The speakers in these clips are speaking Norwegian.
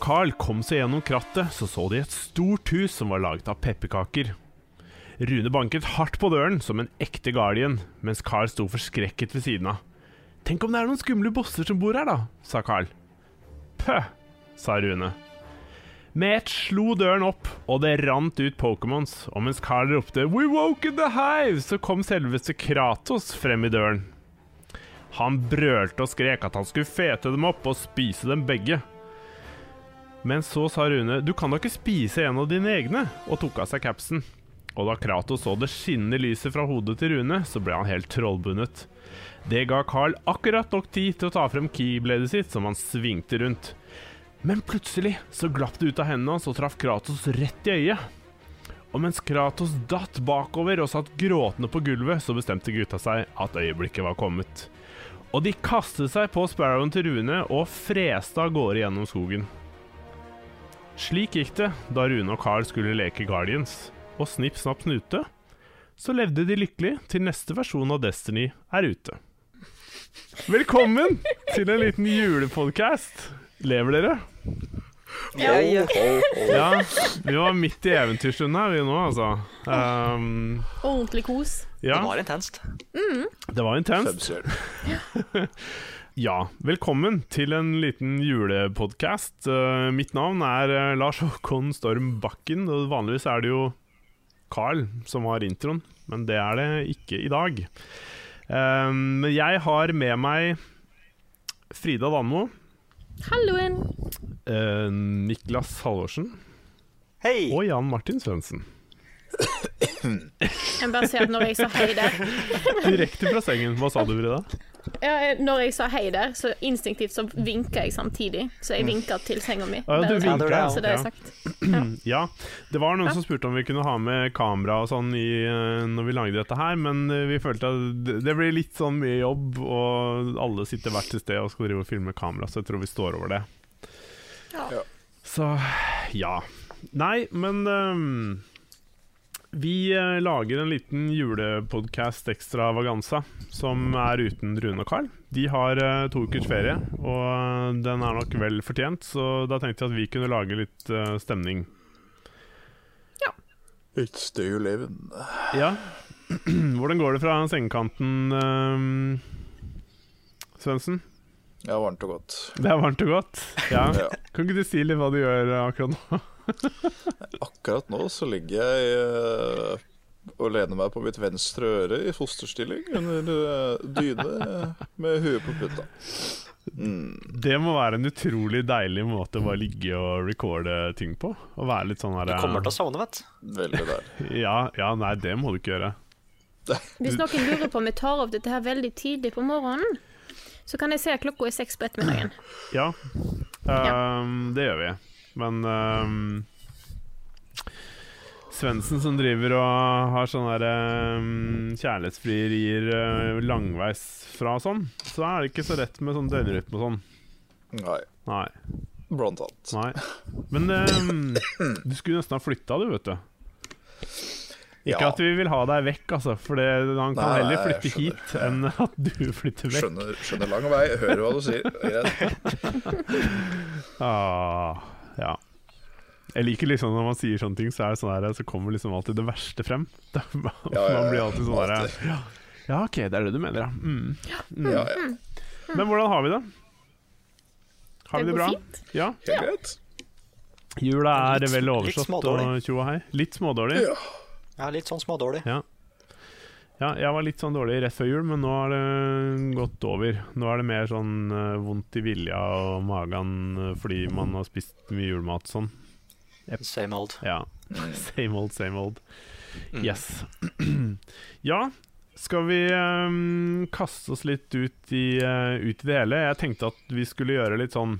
Og Carl kom seg gjennom krattet, så så de et stort hus som var laget av pepperkaker. Rune banket hardt på døren som en ekte guardian, mens Carl sto forskrekket ved siden av. Tenk om det er noen skumle bosser som bor her, da, sa Carl. Pøh, sa Rune. Med ett slo døren opp, og det rant ut Pokémons, og mens Carl ropte 'We woke in the hive', så kom selveste Kratos frem i døren. Han brølte og skrek at han skulle fete dem opp og spise dem begge. Men så sa Rune 'Du kan da ikke spise en av dine egne', og tok av seg capsen. Og da Kratos så det skinnende lyset fra hodet til Rune, så ble han helt trollbundet. Det ga Carl akkurat nok tid til å ta frem keybladet sitt, som han svingte rundt. Men plutselig så glapp det ut av hendene hans og traff Kratos rett i øyet. Og mens Kratos datt bakover og satt gråtende på gulvet, så bestemte gutta seg at øyeblikket var kommet. Og de kastet seg på Sparrowen til Rune og freste av gårde gjennom skogen. Slik gikk det da Rune og Carl skulle leke Guardians, og snipp, snapp, snute, så levde de lykkelig til neste versjon av Destiny er ute. Velkommen til en liten julepodcast. Lever dere? Ja, ja. Ja, vi var midt i eventyrstunden her, vi nå, altså. Um, Ordentlig kos. ja, Det var intenst. det var intenst. Ja, velkommen til en liten julepodkast. Uh, mitt navn er uh, Lars Håkon Storm Bakken, og vanligvis er det jo Carl som har introen, men det er det ikke i dag. Um, jeg har med meg Frida Danmo, Halloen! uh, Niklas Halvorsen Hei! og Jan Martin Svendsen. Jeg bare sier at når jeg sa hei der Direkte fra sengen. Hva sa du, Frida? Ja, Når jeg sa hei der, så instinktivt så vinka jeg samtidig. Så jeg vinka til senga mi. Ja, du vinket vinka, ja. Så det har Ja. sagt. Ja, det var noen Ja. som spurte om vi kunne ha med kamera og sånn i, eh, når vi lagde dette her, men eh, vi følte at det- det blir litt sånn mye jobb, og alle sitter hvert sitt sted og skal drive og filme kamera, så jeg tror vi står over det. Ja. Så ja. Nei, men ehm, vi eh, lager en liten julepodcast ekstravaganza som er uten Rune og Carl. De har eh, to ukers ferie, og den er nok vel fortjent, så da tenkte jeg at vi kunne lage litt eh, stemning. It's the you live in. Ja. Hvordan går det fra sengekanten, uh, Svendsen? Ja, varmt og godt. Det er varmt og godt. Ja. Ja. Kan ikke du si litt hva du gjør eh, akkurat nå? Akkurat nå så ligger jeg eh, og lener meg på mitt venstre øre i fosterstilling under eh, dyne med huet på putta. Mm. Det må være en utrolig deilig måte å bare ligge og recorde ting på. Og være litt sånn her Du kommer til å sovne, vet. Veldig der. ja, ja, nei, det må du ikke gjøre. Hvis noen lurer på om vi tar opp dette her veldig tidlig på morgenen, så kan jeg se at klokka er seks på ettermiddagen. Ja, um, det gjør vi. Men um, Svendsen som driver og har sånne der, um, kjærlighetsfrierier uh, langveis fra og sånn, så er det ikke så rett med sånn døgnrytme og sånn. Nei, Nei. blant annet. nei. Men um, du skulle nesten ha flytta, du, vet du. Ikke Ja. at vi vil ha deg vekk, altså, for det, han kan Nei, heller flytte hit enn at du flytter vekk. Skjønner, skjønner lang vei, hører hva du sier. Ah, ja. Jeg liker liksom når man sier sånne ting, så er det sånn der, så kommer liksom alltid det verste frem. Da, man Ja, ja, blir alltid sånn der ja, ja, ok, det er det du mener, ja. Mm. Mm. Ja, ja. Men hvordan har vi det? Har vi Det det bra? fint. Ja. Helt greit. Jula er Litt- vel overstått og tjo og hei. Litt smådårlig. Ja. Ja, litt sånn smådårlig. Ja, jeg var litt sånn dårlig rett før jul, men nå har det gått over. Nå er det mer sånn uh, vondt i vilja og magen eh, fordi man har spist mye julemat sånn. sånn. Same old. Ja. Same old, same old. Mm. Yes. ja, skal vi um, kaste oss litt ut i, uh, ut i det hele? Jeg tenkte at vi skulle gjøre litt sånn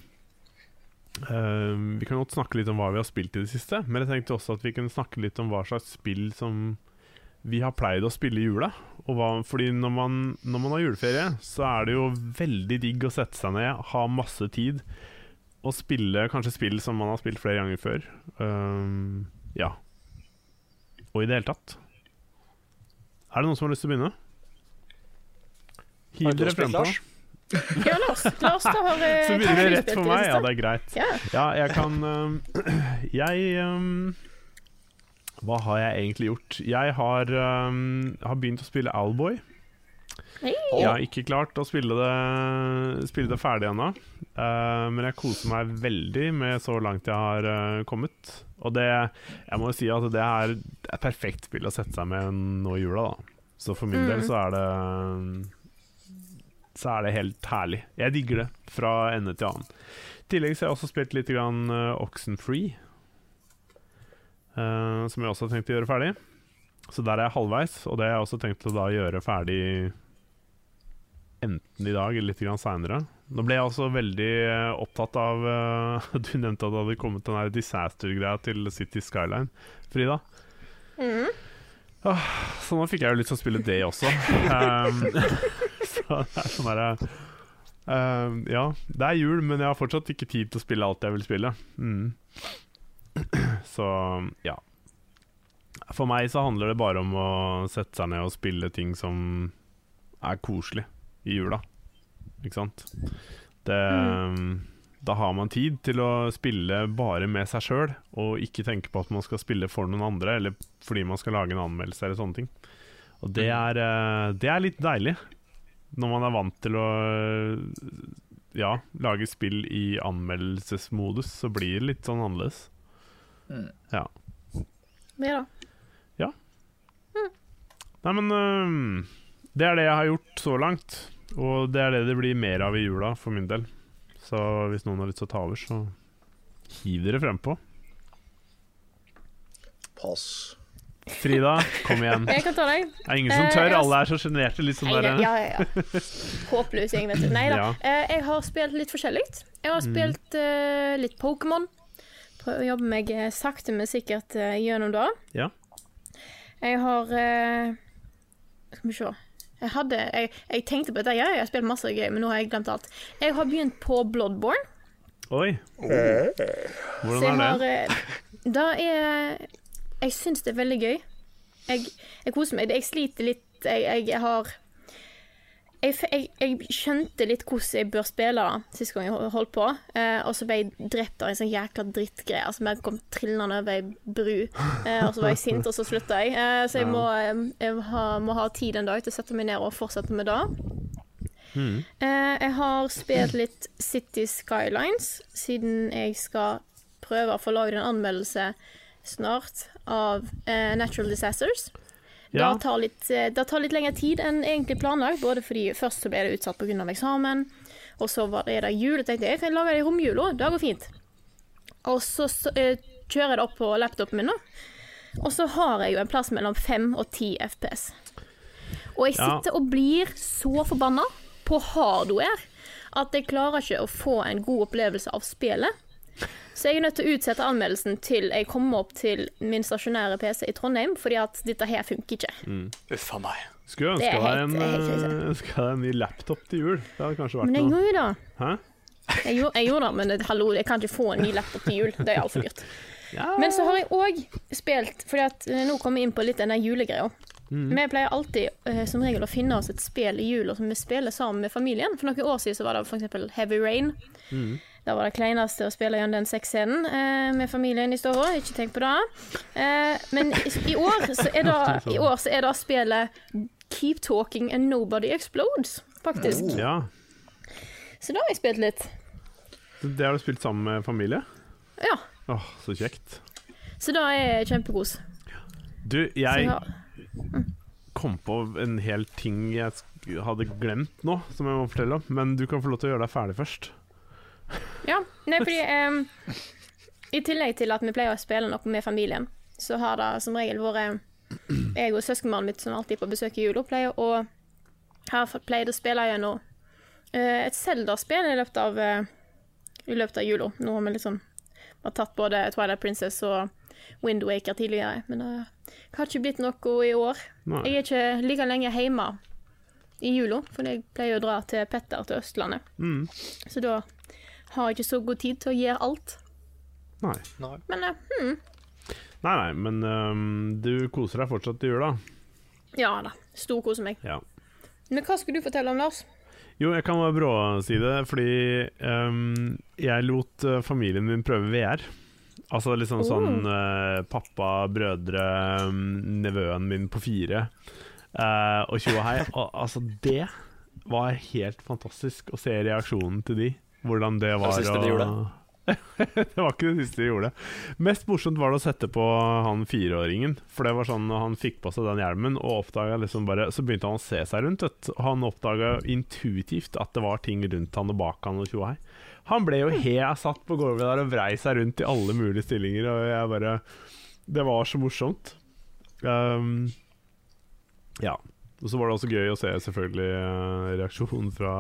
ehm, Vi kan godt snakke litt om hva vi har spilt i det siste, men jeg tenkte også at vi kunne snakke litt om hva slags spill som vi har pleid å spille i jula. Og hva, fordi når man, når man har juleferie, så er det jo veldig digg å sette seg ned, ha masse tid, og spille kanskje spill som man har spilt flere ganger før. Um, ja. Og i det hele tatt. Er det noen som har lyst til å begynne? Hiv dere frempå. Lars? Ja, Lars, Lars da har eh, Så begynner vi rett for meg. Ja, det er greit. Ja. Ja, jeg kan um, Jeg øhm, Hva har jeg egentlig gjort? Jeg har, um, har begynt å spille Owlboy. Hey. Jeg har ikke klart å spille det, spille det ferdig ennå, uh, men jeg koser meg veldig med så langt jeg har uh, kommet. Og det Jeg må jo si at det er et perfekt spill å sette seg med nå i jula, da. Så for min Mm. del så er det Så er det helt herlig. Jeg digger det fra ende til annen. I tillegg så har jeg også spilt litt grann uh, Oxenfree. Eh, som jeg også har tenkt å gjøre ferdig. Så der er jeg halvveis, og det har jeg også tenkt å da gjøre ferdig enten i dag eller litt seinere. Nå ble jeg også veldig eh, opptatt av uh, Du nevnte at det hadde kommet den der disaster-greia til City Skyline, Frida. Mm. Ah, så nå fikk jeg jo lyst til å spille det også. Um, så det er sånn derre uh, Ja, det er jul, men jeg har fortsatt ikke tid til å spille alt jeg vil spille. Mm. Så ja. For meg så handler det bare om å sette seg ned og spille ting som er koselig i jula. Ikke sant? Det, Da har man tid til å spille bare med seg sjøl, og ikke tenke på at man skal spille for noen andre, eller fordi man skal lage en anmeldelse eller sånne ting. Og det er, eh, det er litt deilig, når man er vant til å ja, lage spill i anmeldelsesmodus, så blir det litt sånn annerledes. Ja. Ja Mm. Nei, men øhm, det er det jeg har gjort så langt. Og det er det det blir mer av i jula, for min del. Så hvis noen har lyst til å ta over, så hiv dere frempå. Pass. Frida, kom igjen. Jeg kan ta deg. Det er ingen som Eh, tør. Alle er så sjenerte. Litt sånn ja, ja, ja. Håpløs gjeng, vet du. Nei da. Ja. Eh, jeg har spilt litt forskjellig. Jeg har spilt uh, litt Pokémon. Prøver å jobbe meg eh, sakte, men sikkert eh, gjennom det. Ja. Jeg har eh, Skal vi se. Jeg, hadde, jeg, jeg tenkte på dette, ja, jeg har spilt masse gøy, men nå har jeg glemt alt. Jeg har begynt på Bloodborne. Oi. Hvordan er er har det? eh, Da er Jeg syns det er veldig gøy. Jeg, jeg koser meg. Jeg sliter litt jeg har jeg, jeg, jeg skjønte litt hvordan jeg bør spille da, sist gang jeg holdt på. Eh, og så ble jeg drept av en sånn jækla drittgreie. Altså, jeg kom trillende over ei bru, eh, og så var jeg sint, og så slutta jeg. Eh, så jeg må, eh, jeg ha, må ha tid en dag til å sette meg ned og fortsette med det. Mm. Eh, jeg har spilt litt City Skylines, siden jeg skal prøve å få laget en anmeldelse snart av eh, Natural Disasters. Ja. Det, tar litt, eh, det tar litt lengre tid enn egentlig planlagt, både fordi først så ble det utsatt pga. eksamen, og så var det, det jul. Jeg tenkte jeg kan lage det i romjula, det går fint. Og så, så eh, kjører jeg det opp på laptopen min, da. Og så har jeg jo en plass mellom 5 og 10 FPS. Og jeg Ja. sitter og blir så forbanna på hardware at jeg klarer ikke å få en god opplevelse av spillet. Så jeg er nødt til å utsette anmeldelsen til jeg kommer opp til min stasjonære PC i Trondheim, fordi at dette her funker ikke. Uff a meg. Skulle er deg en, helt deg en ny laptop til jul. Det hadde kanskje vært Men jeg gjorde jo det. Hæ? Jeg gjorde, jeg gjorde det, men det- hallo, jeg kan ikke få en ny laptop til jul. Det er altfor dyrt. Ja. Men så har jeg òg spilt, fordi at eh, nå kommer jeg inn på litt den der julegreia. Mm. Vi pleier alltid eh, som regel å finne oss et spill i jula som vi spiller sammen med familien. For noen år siden så var det f.eks. Heavy Rain. Mm. Det var det kleineste å spille gjennom den sexscenen eh, med familien i stua. Ikke tenk på det. Eh, men i, år så er det, i år så er det spillet Keep Talking and Nobody Explodes, faktisk. Ja. Så da har jeg spilt litt. Det har du spilt sammen med familie? Ja. Åh, så kjekt. Så da er kjempekos. Du, jeg mm. kom på en hel ting jeg hadde glemt nå, som jeg må fortelle om. Men du kan få lov til å gjøre deg ferdig først. Ja, nei, fordi um, I tillegg til at vi pleier å spille noe med familien, så har det som regel vært jeg og søskenbarnet mitt som alltid er på besøk i jula, pleier å har pleid å spille gjennom uh, et Zelda-spill i løpet av uh, I løpet av jula. Nå har vi liksom har tatt både Twilight Princess og Wind Waker tidligere, men det har ikke blitt noe i år. Nei. Jeg er ikke like lenge hjemme i jula, for jeg pleier å dra til Petter til Østlandet. Mm. Så da har ikke så god tid til å gjøre alt. Nei. Men uh, hmm, Nei, nei, men øhm, du koser deg fortsatt i jula. ja da. Storkoser meg. Ja. Men hva skulle du fortelle om, Lars? Jo, jeg kan bare bråsi det, fordi um, jeg lot øh, familien min prøve VR. Altså liksom sånn uh, pappa, brødre, um, nevøen min på fire uh, og tjo og hei. Altså, det var helt fantastisk å se reaksjonen til de. Hvordan det var det siste de gjorde? det var ikke det siste de gjorde. Mest morsomt var det å sette på han fireåringen. For det var sånn han fikk på seg den hjelmen, og oppdaget liksom bare Så begynte han å se seg rundt, vet. Han oppdaga intuitivt at det var ting rundt han og bak han og tjo og hei. Han ble jo helt satt på gulvet der og vrei seg rundt i alle mulige stillinger, og jeg bare Det var så morsomt. Um, ja. Og så var det også gøy å se selvfølgelig eh, reaksjonen fra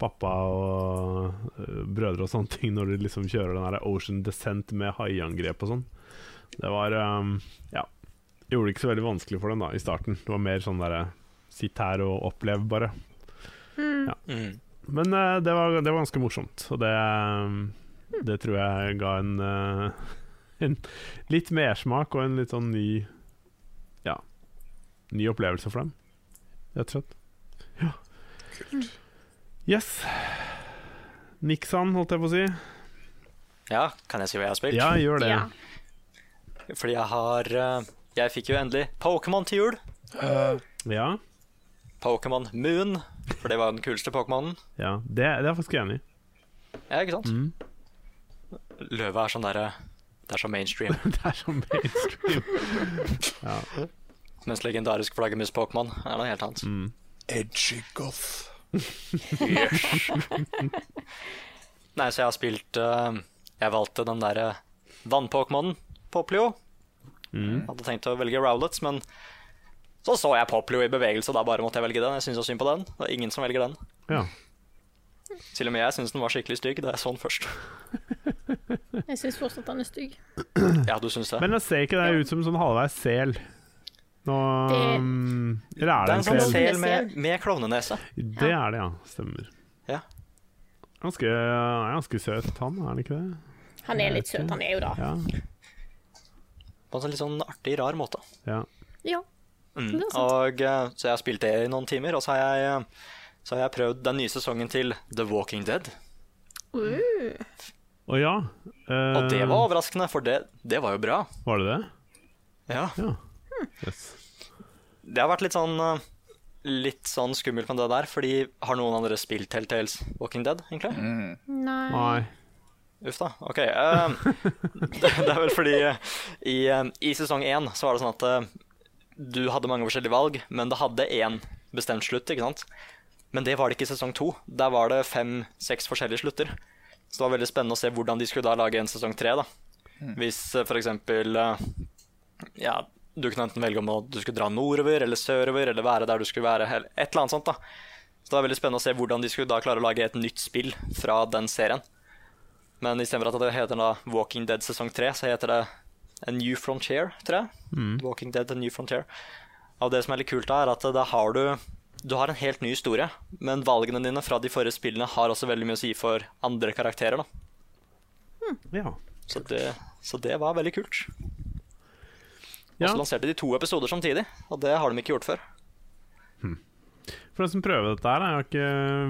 pappa og eh, brødre og sånne ting når de liksom kjører den der Ocean Descent med haiangrep og sånn. Det var um, Ja. Gjorde det ikke så veldig vanskelig for dem da i starten. Det var mer sånn derre Sitt her og opplev, bare. Ja. Mm. Men uh, det, var, det var ganske morsomt, og det, um, det tror jeg ga en, uh, en litt mersmak og en litt sånn ny Ja, ny opplevelse for dem, rett og slett. Ja. Yes. Nixon, holdt jeg på å si. Ja, kan jeg si hva jeg har spilt? Ja, gjør det. Ja. Fordi jeg har eh, Jeg fikk jo endelig Pokémon til jul. Ja, Pokémon Moon, for det var den kuleste Pokémonen. ja. Det, det er jeg faktisk enig i. Ja, ikke sant? Mm. Løvet er sånn derre Det er så mainstream. Det er så mainstream. Ja. Mens legendarisk flaggermus-Pokémon er noe helt annet. Mm. Edgy goth. Nei, så jeg har spilt uh, Jeg valgte den derre vannpokémonen på Poplio. Mm. Hadde tenkt å velge Rowlets, men så så jeg Poplio i bevegelse, og da bare måtte jeg velge den. Jeg syns så synd på den. Det er ingen som velger den. ja. Til og med jeg syns den var skikkelig stygg da jeg så den først. Jeg syns fortsatt den er stygg. Ja, du syns det? Men det ser ikke det ut som en sånn halvveis sel? Nå Det- um, Eller er det det er en sånn sel? med, med klovnenese. Det er det, ja. Stemmer. Ja. Ganske, er ganske søt, han, er han ikke det? Han er litt søt, han er jo det. Ja. På en sånn litt sånn artig, rar måte. ja. Ja. Mm. Det er sant. Og, eh, så jeg har spilt det i noen timer, og så har jeg, eh, så har jeg prøvd den nye sesongen til The Walking Dead. Uh, Å ja. uh, Og det var overraskende, for det, det var jo bra. Var det det? Ja. Ja. Yes. Det har vært litt sånn eh, Litt sånn skummelt med det der, fordi har noen andre spilt Telltales Walking Dead, egentlig? nei. Nei. Uff da. Ok. Uh, det, det er vel fordi uh, i, uh, i sesong én så var det sånn at du hadde mange forskjellige valg, men det hadde én bestemt slutt, ikke sant? Men det var det ikke i sesong to. Der var det fem-seks forskjellige slutter. Så det var veldig spennende å se hvordan de skulle da lage en sesong tre, da. Hvis for eksempel eh, Ja, du kunne enten velge om du skulle dra nordover eller sørover, eller være der du skulle være, eller et eller annet sånt, da. Så det var veldig spennende å se hvordan de skulle da klare å lage et nytt spill fra den serien. Men istedenfor at det heter da Walking Dead sesong 3, så heter det A New Frontier, tror jeg. Walking Dead A New Frontier. Og det som er litt kult, da, er at da har du Du har en helt ny historie, men valgene dine fra de forrige spillene har også veldig mye å si for andre karakterer. da. Ja. Så det, så det var veldig kult. Og så lanserte de to episoder samtidig, og det har de ikke gjort før. For den som prøver dette her, jeg har ikke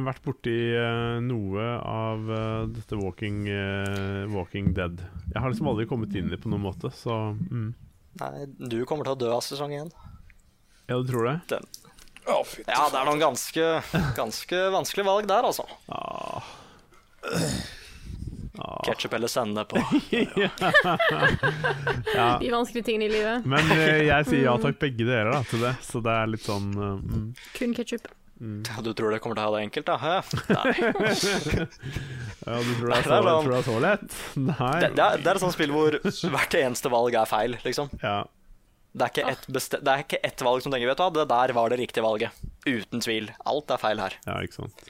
vært borti eh, noe av eh, dette Walking, eh, Walking Dead. Jeg har liksom aldri kommet inn i det på noen måte, så mm. Nei, du kommer til å dø av sesong én. Ja, du tror det? Den. Oh, Ja, det er noen ganske, ganske vanskelige valg der, altså. Ah. Ketsjup eller sennep på. Ja. De vanskelige tingene i livet. Men eh, jeg sier ja takk begge deler da, til det, så det er litt sånn eh, mm. Kun ketsjup. Ja, Du tror det kommer til å ha det enkelt, da? Hæ? Nei. Ja, du tror det er så, det er sånn- det er så lett? Nei. Det, det, er, det er et sånt spill hvor hvert eneste valg er feil, liksom. Ja. Det er ikke ett, beste det er ikke ett valg som tenker vet du hva, det der var det riktige valget. Uten tvil. Alt er feil her. ja, ikke sant.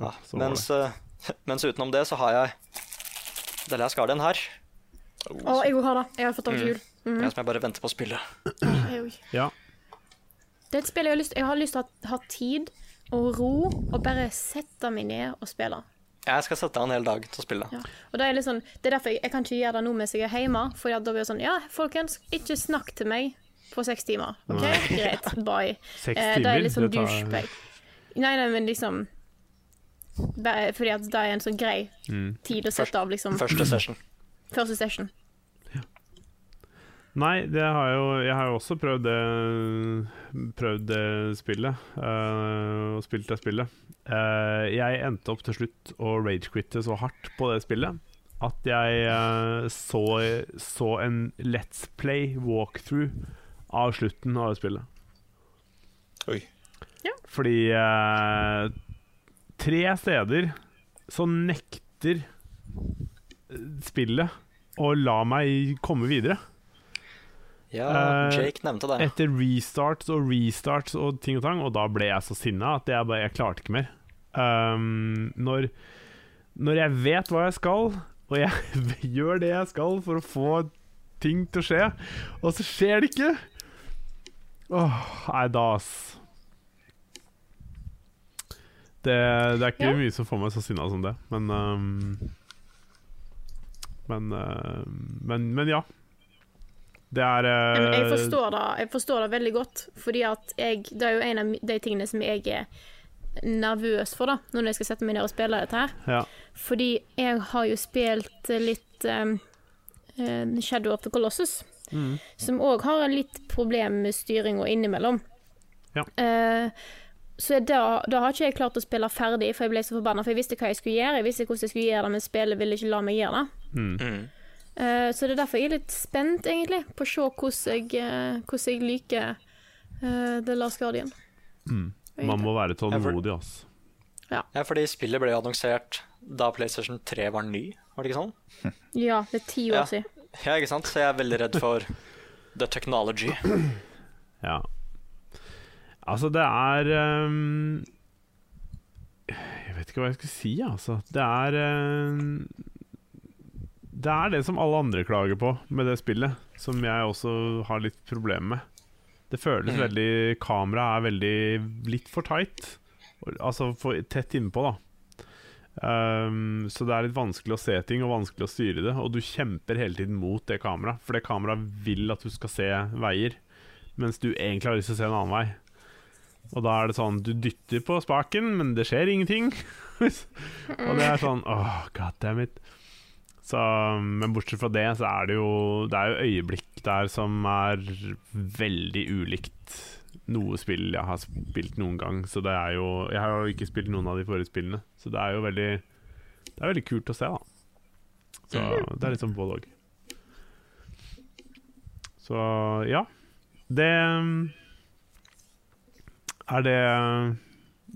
Ja. så var Mens, eh, mens utenom det så har jeg The Last Guardian her. Å, jeg òg har det. Jeg har fått den til jul. Mm. Det som jeg bare venter på å spille. Ja. Det er et spill jeg har lyst Jeg har lyst til å ha tid og ro og bare sette meg ned og spille. Jeg skal sette av en hel dag til å spille. Ja. Og det er litt sånn Det er derfor jeg, jeg kan ikke gjøre det nå mens jeg er hjemme. For da blir det sånn Ja, folkens, ikke snakk til meg på seks timer. OK? Greit. Bye. Seks Eh, det er litt sånn tar- douchebag. Nei, nei, men liksom Fordi at det er en sånn grei Mm. tid å sette av, liksom. Første session. Første session. Nei, det har jeg jo Jeg har jo også prøvd det Prøvd det spillet. Uh, og spilt det spillet. Uh, jeg endte opp til slutt å ragequitte så hardt på det spillet at jeg uh, så, så en Let's Play walkthrough av slutten av det spillet. Oi. Fordi eh, tre steder så nekter eh, spillet å la meg komme videre. Ja, Eh, Jake nevnte det. Etter restarts og restarts og ting og tang, og da ble jeg så sinna at jeg bare Jeg klarte ikke mer. Um, når, når jeg vet hva jeg skal, og jeg gjør det jeg skal for å få ting til å skje, og så skjer det ikke Åh, nei, da, ass. Det, det er ikke Ja. mye som får meg så sinna som det, men um, Men uh, men, men ja. Det er Ja, jeg eh, forstår, det, jeg forstår det veldig godt, fordi at jeg Det er jo en av de tingene som jeg er nervøs for, da, når jeg skal sette meg ned og spille dette her. Ja. Fordi jeg har jo spilt litt um, Shadow of the Colossus, Mm. som òg har litt problem med styringa innimellom. Ja. Eh, så da, da har ikke jeg klart å spille ferdig, for jeg ble så forbanna. For jeg visste hva jeg skulle gjøre, jeg visste hvordan jeg skulle gjøre det, men spillet ville ikke la meg gjøre det. Mm. Uh, så det er derfor jeg er litt spent, egentlig, på å se hvordan jeg, eh, hvordan jeg liker uh, The Last Guardian. Mm. Man må være tålmodig, altså. Ja, fordi spillet ble annonsert da PlayStation 3 var ny, var det ikke sånn? Ja, det er ti år Ja. siden. Ja, ikke sant? Så jeg er veldig redd for the technology. Ja. Altså, det er um, Jeg vet ikke hva jeg skal si, altså. Det er um, Det er det som alle andre klager på med det spillet, som jeg også har litt problemer med. Det føles Mm. veldig Kameraet er veldig litt for tight. Altså for tett innpå, da. Um, så det er litt vanskelig å se ting og vanskelig å styre det. Og du kjemper hele tiden mot det kameraet, for det kameraet vil at du skal se veier, mens du egentlig har lyst til å se en annen vei. Og da er det sånn Du dytter på spaken, men det skjer ingenting. og det er sånn Åh, goddammit. Så, men bortsett fra det, så er det jo Det er jo øyeblikk der som er veldig ulikt noe spill jeg har spilt noen gang. Så det er jo Jeg har jo ikke spilt noen av de forrige spillene, så det er jo veldig Det er veldig kult å se, da. Så det er litt sånn både òg. Så ja. Det Er det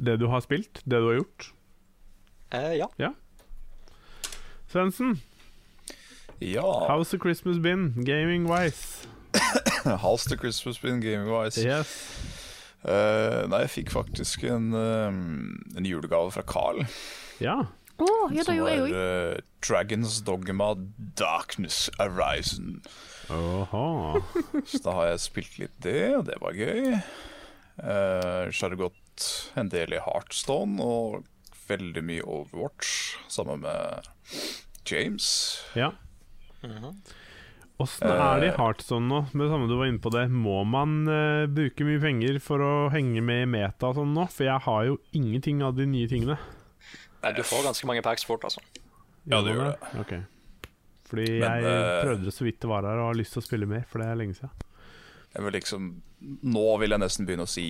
det du har spilt? Det du har gjort? Eh, ja. Svendsen, Ja. how's the Christmas been, gaming-wise? How's the Christmas been gaming-wise? Yes. Uh, nei, jeg fikk faktisk en, eh, en julegave fra Carl. Ja. Oh, ja, som var eh, Dragons Dogma Darkness Arisen. Oha. Så da har jeg spilt litt det, og det var gøy. Uh, det gått en del i Heartstone og veldig mye Overwatch sammen med James. Ja. Åssen er det i Heartstone nå? Med det samme du var inne på det Må man uh, bruke mye penger for å henge med i meta og sånn nå? For jeg har jo ingenting av de nye tingene. Nei, du får ganske mange packs fort, altså. Ja, du gjør det. Okay. Fordi Men, jeg eh, prøvde så vidt det var her og har lyst til å spille mer, for det er lenge siden. Vil liksom, nå vil jeg nesten begynne å si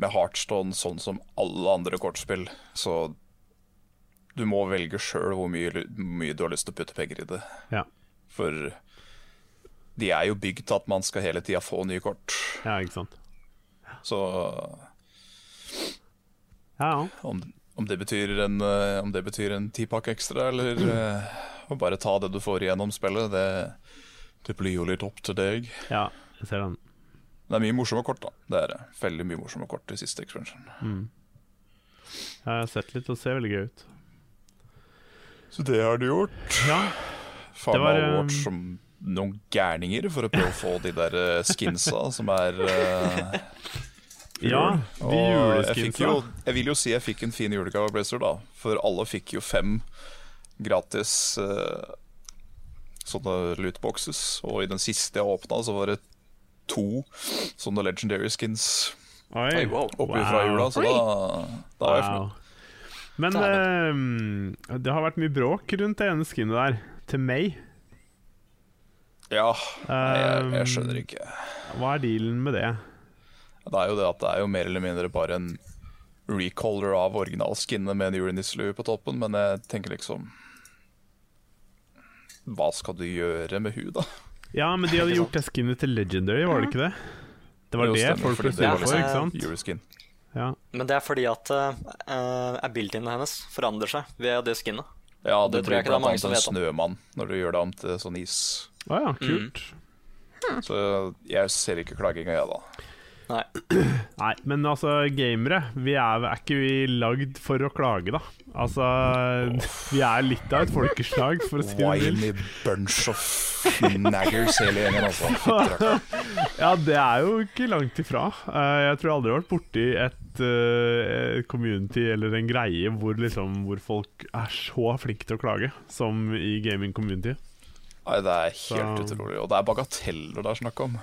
med Heartstone sånn som alle andre kortspill, så du må velge sjøl hvor mye, mye du har lyst til å putte penger i det. Ja. For de er jo bygd til at man skal hele tida få nye kort. ja, ikke sant. Så Ja, ja. om, om det betyr en eh, Om det betyr en tipakk ekstra, eller eh, å bare ta det du får igjennom spillet, det, det blir jo litt opp til deg. ja jeg ser den. Det er mye morsomme kort, da. Det er. Veldig mye morsomme kort i siste expansion. Jeg har sett litt og ser veldig gøy ut. Så det har du gjort. Ja, Faen meg Overwatch som noen gærninger for å prøve å få de der eh, skinsa som er uh, ja de juleskinsa. jeg, jo, jeg vil jo si jeg fikk en fin julegave av Blazer, da. For alle fikk jo fem gratis uh, sånne lootboxes. Og i den siste jeg åpna, så var det to sånne legendary skins Oi, Oi, wow. oppi fra jula. Så da, da var jeg Wow. fornøyd. Men Uh, det har vært mye bråk rundt det ene skinnet der, til May. Ja, jeg, Um, jeg skjønner ikke. Hva er dealen med det? Det er jo det at det er jo mer eller mindre bare en recaller av originalskinnet med en julenisselue på toppen, men jeg tenker liksom Hva skal du gjøre med hun, da? Ja, men de hadde gjort det skinnet til Legendary, var det ikke det? Det var Jo, det folk ble sure for, liksom- ikke sant? Euroskin. Ja. Men det er fordi at uh, abilityene hennes forandrer seg ved det skinnet. Ja, det, Det tror jeg ikke det er mange som en vet om. snømann når du gjør det om til sånn is. Ah, ja, kult. Så jeg ser ikke klaginga, jeg, da. Nei. Nei, men altså, gamere, vi er, er ikke vi lagd for å klage, da? Altså, vi er litt av et folkeslag, for å si det mildt. Wily bunch of naggers hele gjengen, altså. Ja, det er jo ikke langt ifra. Eh, jeg tror jeg aldri har vært borti et, eh, et community eller en greie hvor, liksom, hvor folk er så flinke til å klage som i gaming-community. Nei, det er helt Så- utrolig. Og det er bagateller det er snakk om.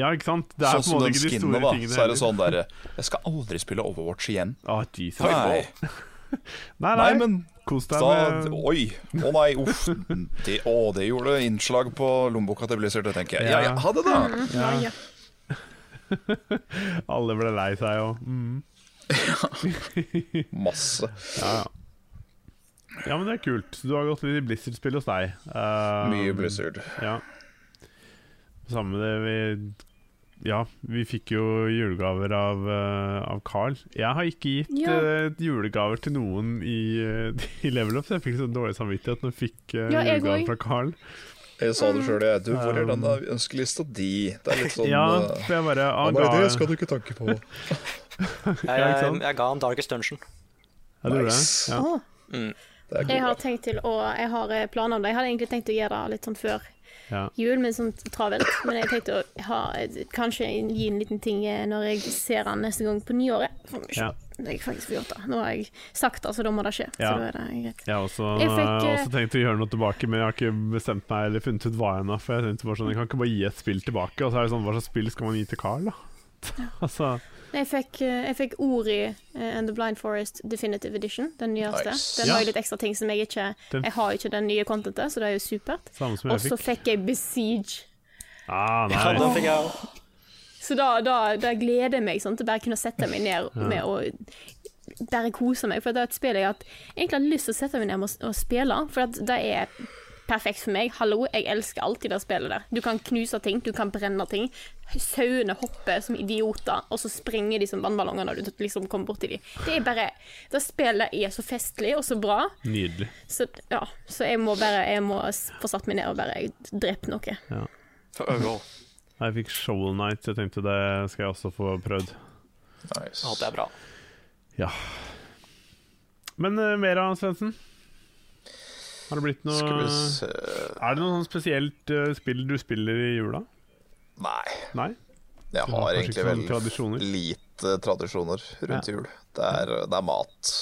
Ja, ikke sant? Det er Sånn som den skinnet, da. tingene Så er det sånn derre Jeg skal aldri spille Overwatch igjen. Å, Jesus. Nei, Nei, nei, nei men kos deg med Oi! Å nei, uff. Det, å, det gjorde innslag på lommeboka til Blizzard, det tenker jeg. Ja, ja, ha det, da! Ja, ja. Alle ble lei seg og mm. Masse. ja, ja. ja, men det er kult. Du har gått litt i Blizzard-spill hos deg. Uh, Mye Blizzard. Ja. Samme det vi Ja, vi fikk jo julegaver av, uh, av Carl. Jeg har ikke gitt Ja. uh, julegaver til noen i, uh, i Level Up, så jeg fikk så dårlig samvittighet når jeg fikk uh, Ja, jeg julegaver fra Carl. Jeg sa det sjøl, jeg. Du, hvor er Um, denne ønskelista di? Det er litt sånn ja, for jeg bare ah, nei, ga, det skal du ikke tanke på. Jeg, jeg, jeg ga han Darkest Dungeon. Ja, du gjorde det? Ja. Mm. Det er jeg har tenkt til å Jeg har planer om det. Jeg hadde egentlig tenkt å gjøre det litt sånn før Ja. jul, men sånn travelt. Men jeg tenkte å ha, kanskje gi en liten ting eh, når jeg ser han neste gang på nyåret. Ja. Jeg faktisk får gjort det. Nå har jeg sagt det, så da må det skje. Ja. Så da er det greit. Jeg har også, Jeg fikk, eh, også tenkt å gjøre noe tilbake, men jeg har ikke bestemt meg eller funnet ut hva ennå. For jeg tenkte bare sånn, jeg kan ikke bare gi et spill tilbake, og så er det sånn, hva slags spill skal man gi til Carl, da? altså, Jeg fikk, eh, jeg fikk Ori eh, and the Blind Forest Definitive Edition, den nyeste. Nice. Den Ja. har jo litt ekstra ting som jeg ikke Den- Jeg har ikke den nye contentet, så det er jo supert. Og så fikk. fikk jeg Besiege. Ah, Ja, nei. den fikk jeg også. Så da, da, da gleder jeg meg sånn, til bare kunne sette meg ned med å bare kose meg. For det er et spill jeg har egentlig har lyst til å sette meg ned med å, å spille, for det er perfekt for meg. Hallo, jeg elsker alltid det spillet der. Du kan knuse ting, du kan brenne ting. Sauene hopper som idioter, og så springer de som vannballonger når du liksom kommer borti dem. Det er bare Det spillet er så festlig og så bra, Nydelig. så ja. Så jeg må bare Jeg må få satt meg ned og bare drepe noe. Øye. Jeg fikk Shovel Night, jeg tenkte det skal jeg også få prøvd. Nice. Ja, det er bra. Ja. Men uh, mer av Svendsen? Har det blitt noe Er det noe sånn spesielt eh, spill du spiller i jula? Nei. Nei? Jeg har har egentlig vel tradisjoner? lite tradisjoner rundt Ja. jul. Det er, det er mat.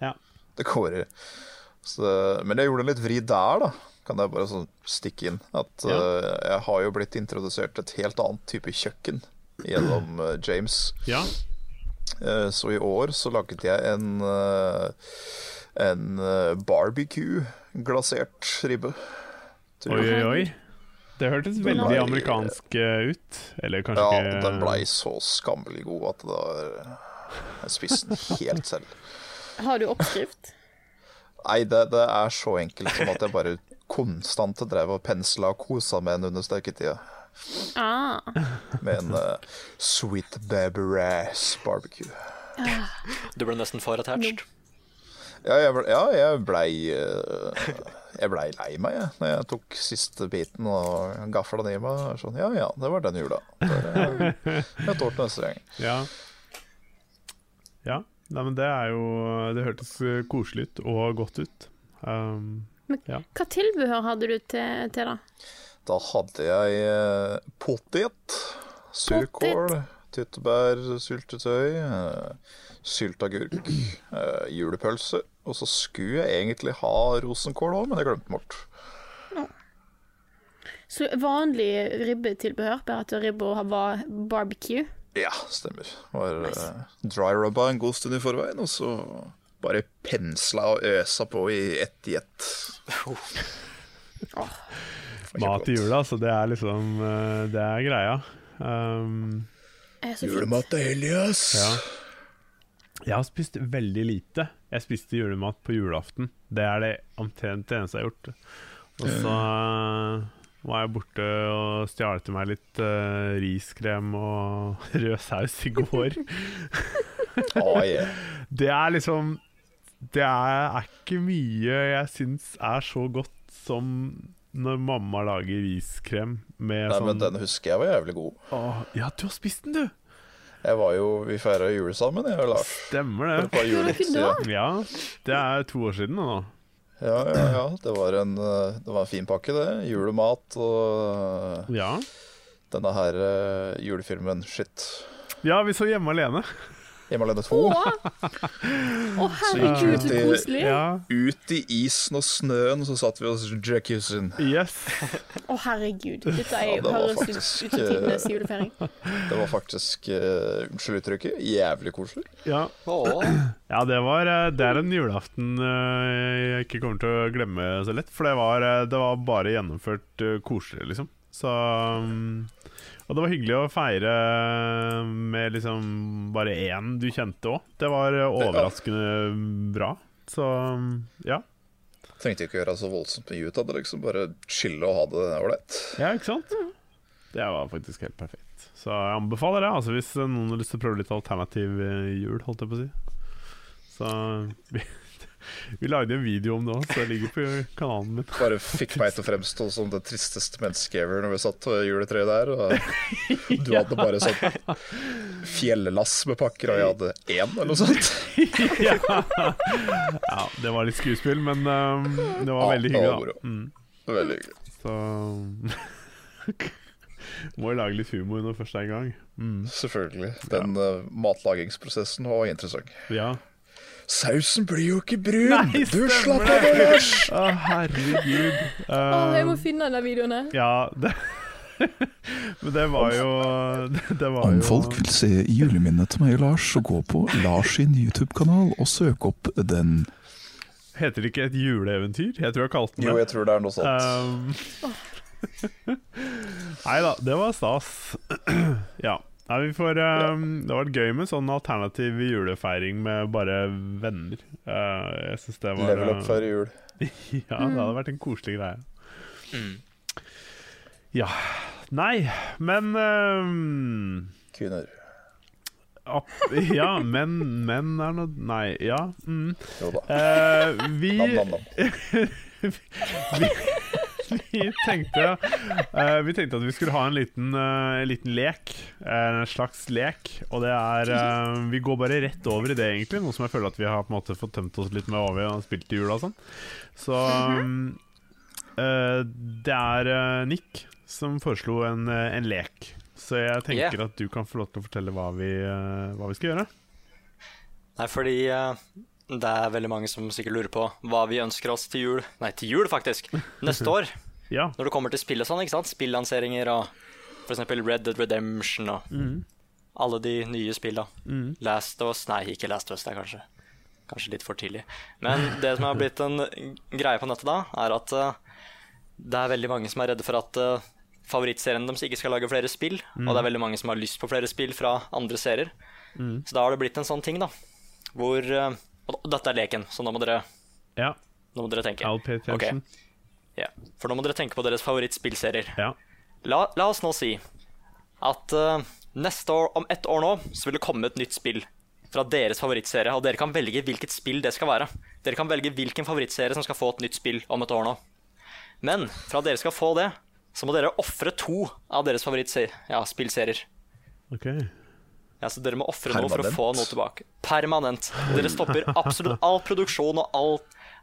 Ja. Det går i. Men jeg gjorde en litt vri der, da. Kan jeg bare sånn stikke inn. At Ja. uh, jeg har jo blitt introdusert et helt annet type kjøkken gjennom uh, James. Ja. Eh, så i år så laget jeg en eh, en eh, barbecue-glasert ribbe. Oi, oi, oi. Det hørtes veldig blei- amerikansk ut. Eller kanskje Ja, ikke den blei så skammelig god at det var Jeg spiste den helt selv. Har du oppskrift? Nei, det, det er så enkelt som at jeg bare konstant drev og pensla og kosa med en under steketida. Ah. Med en uh, sweet baby barbecue. barbecue. Du ble nesten for attached. Ja, jeg, ble, ja, jeg blei uh, Jeg blei lei meg, jeg, når jeg tok siste biten og gafla den i meg. Sånn, ja ja, det var den jula. Jeg, tålte neste gang. Ja. Ja. Nei, men det er jo Det hørtes eh, koselig ut og godt ut. Um, Hva tilbehør hadde du til, til det? Da hadde jeg eh, potet, surkål, tyttebær, syltetøy, eh, sylteagurk, eh, julepølse. Og så skulle jeg egentlig ha rosenkål òg, men jeg glemte den bort. Så vanlig ribbetilbehør, bare at ribba var barbecue. Ja, stemmer. Var nice. dry rubba en god stund i forveien, og så bare pensla og øsa på i ett i ett. Mat i jula, så det er liksom eh, Det er greia. Um, Er. Julemat er hellig, ass. ja. Jeg har spist veldig lite. Jeg spiste julemat på julaften. Det er det omtrent det eneste jeg har gjort. Og så eh, var jeg borte og stjal til meg litt uh, riskrem og rød saus i går. Yeah. Det er liksom Det er, er ikke mye jeg syns er så godt som når mamma lager riskrem med Nei, sånn men den husker jeg var jævlig god. Åh, Ja, du har spist den, du! Jeg var jo, Vi feira jul sammen, jeg og Lars. Stemmer det. det. siden. Ja, det er to år siden nå. Ja, ja, ja. Det var en, det var en fin pakke, det. Julemat og Ja. denne her eh, julefilmen Shit. ja, vi så Hjemme alene. Hjemme alene to. Å, å herregud, så koselig. Ja, Ut i isen og snøen, så satt vi oss jacuzzien. yes. herregud. Dette er Ja, det høres faktisk, ut som tidenes julefeiring. Det var faktisk, uh, unnskyld uttrykket, jævlig koselig. Ja. Ja, det var eh, Det er en julaften eh, jeg ikke kommer til å glemme så lett. For det var, eh, det var bare gjennomført eh, koselig, liksom. Så mm, Og det var hyggelig å feire med liksom bare én du kjente òg. Det var overraskende bra. Så ja. Trengte ikke å gjøre så voldsomt mye ut av det, liksom. Bare chille og ha det ålreit. Ja, ikke sant? Det var faktisk helt perfekt. Så jeg anbefaler det, altså hvis noen har lyst til å prøve litt alternativ eh, jul, holdt jeg på å si. Så vi, lagde en video om det òg, så det ligger på kanalen min. Bare fikk meg til å fremstå som det tristeste mennesket ever når vi satt ved juletreet der. Og du hadde bare sånn fjellass med pakker, og jeg hadde én, eller noe sånt. ja. ja, det var litt skuespill, men um, det var Ja, veldig hyggelig, da. Mm. Veldig hyggelig. Så Må jo lage litt humor når først er i gang. Mm. Selvfølgelig. Den eh, matlagingsprosessen var interessant. Ja. Sausen blir jo ikke brun! Nei, du slapp av, Lars! Å, herregud. Å, jeg må Um, finne den videoen her. ja, det Men det var jo Det, det var Om jo folk vil se juleminnet til meg og Lars, så gå på Lars sin YouTube-kanal og søk opp den. Heter det ikke et juleeventyr? Jeg tror jeg kalte den det. Jo, jeg tror det er noe sånt. Um, Nei da, det var stas. ja. Nei, vi får, um, det har vært gøy med sånn alternativ julefeiring med bare venner. Uh, jeg syns det var Level up før jul. Ja, det hadde vært en koselig greie. Mm. Ja. Nei, men um, Kvinner. ap- Ja, men Men er noe Nei, ja. Mm. Jo da. Uh, vi Nam, nam, nam. vi tenkte uh, Vi tenkte at vi skulle ha en liten, uh, liten lek. En slags lek. Og det er uh, Vi går bare rett over i det, egentlig. Noe som jeg føler at vi har på en måte fått tømt oss litt med hva vi har spilt i jula og sånn. Så um, eh, det er eh, Nick som foreslo en, eh, en lek. Så jeg tenker Yeah. at du kan få lov til å fortelle hva vi, eh, hva vi skal gjøre. Nei, fordi eh, det er veldig mange som sikkert lurer på hva vi ønsker oss til jul. Nei, til jul, faktisk. Neste år. Ja. Når det kommer til spill og sånn, ikke sant? Spillanseringer og eksempel Red Dead Redemption og alle de nye spilla. Last of Us Nei, ikke Last of Us, det er kanskje, kanskje litt for tidlig. Men det som har blitt en greie på nettet da, er at uh, det er veldig mange som er redde for at uh, favorittserien deres ikke skal lage flere spill, og det er veldig mange som har lyst på flere spill fra andre serier. Så da har det blitt en sånn ting, da, hvor eh, Og dette er leken, så nå må dere ja. Nå må dere tenke. Attention. Ja. For nå må dere tenke på deres favorittspillserier. Ja. La, la oss nå si at uh, neste år, om ett år nå, så vil det komme et nytt spill fra deres favorittserie, og dere kan velge hvilket spill det skal være. Dere kan velge hvilken favorittserie som skal få et nytt spill om et år nå. Men for at dere skal få det, så må dere ofre to av deres favorittspillserier. Ok. Ja, så dere må ofre noe for å få noe tilbake. Permanent. Dere stopper absolutt all produksjon og all,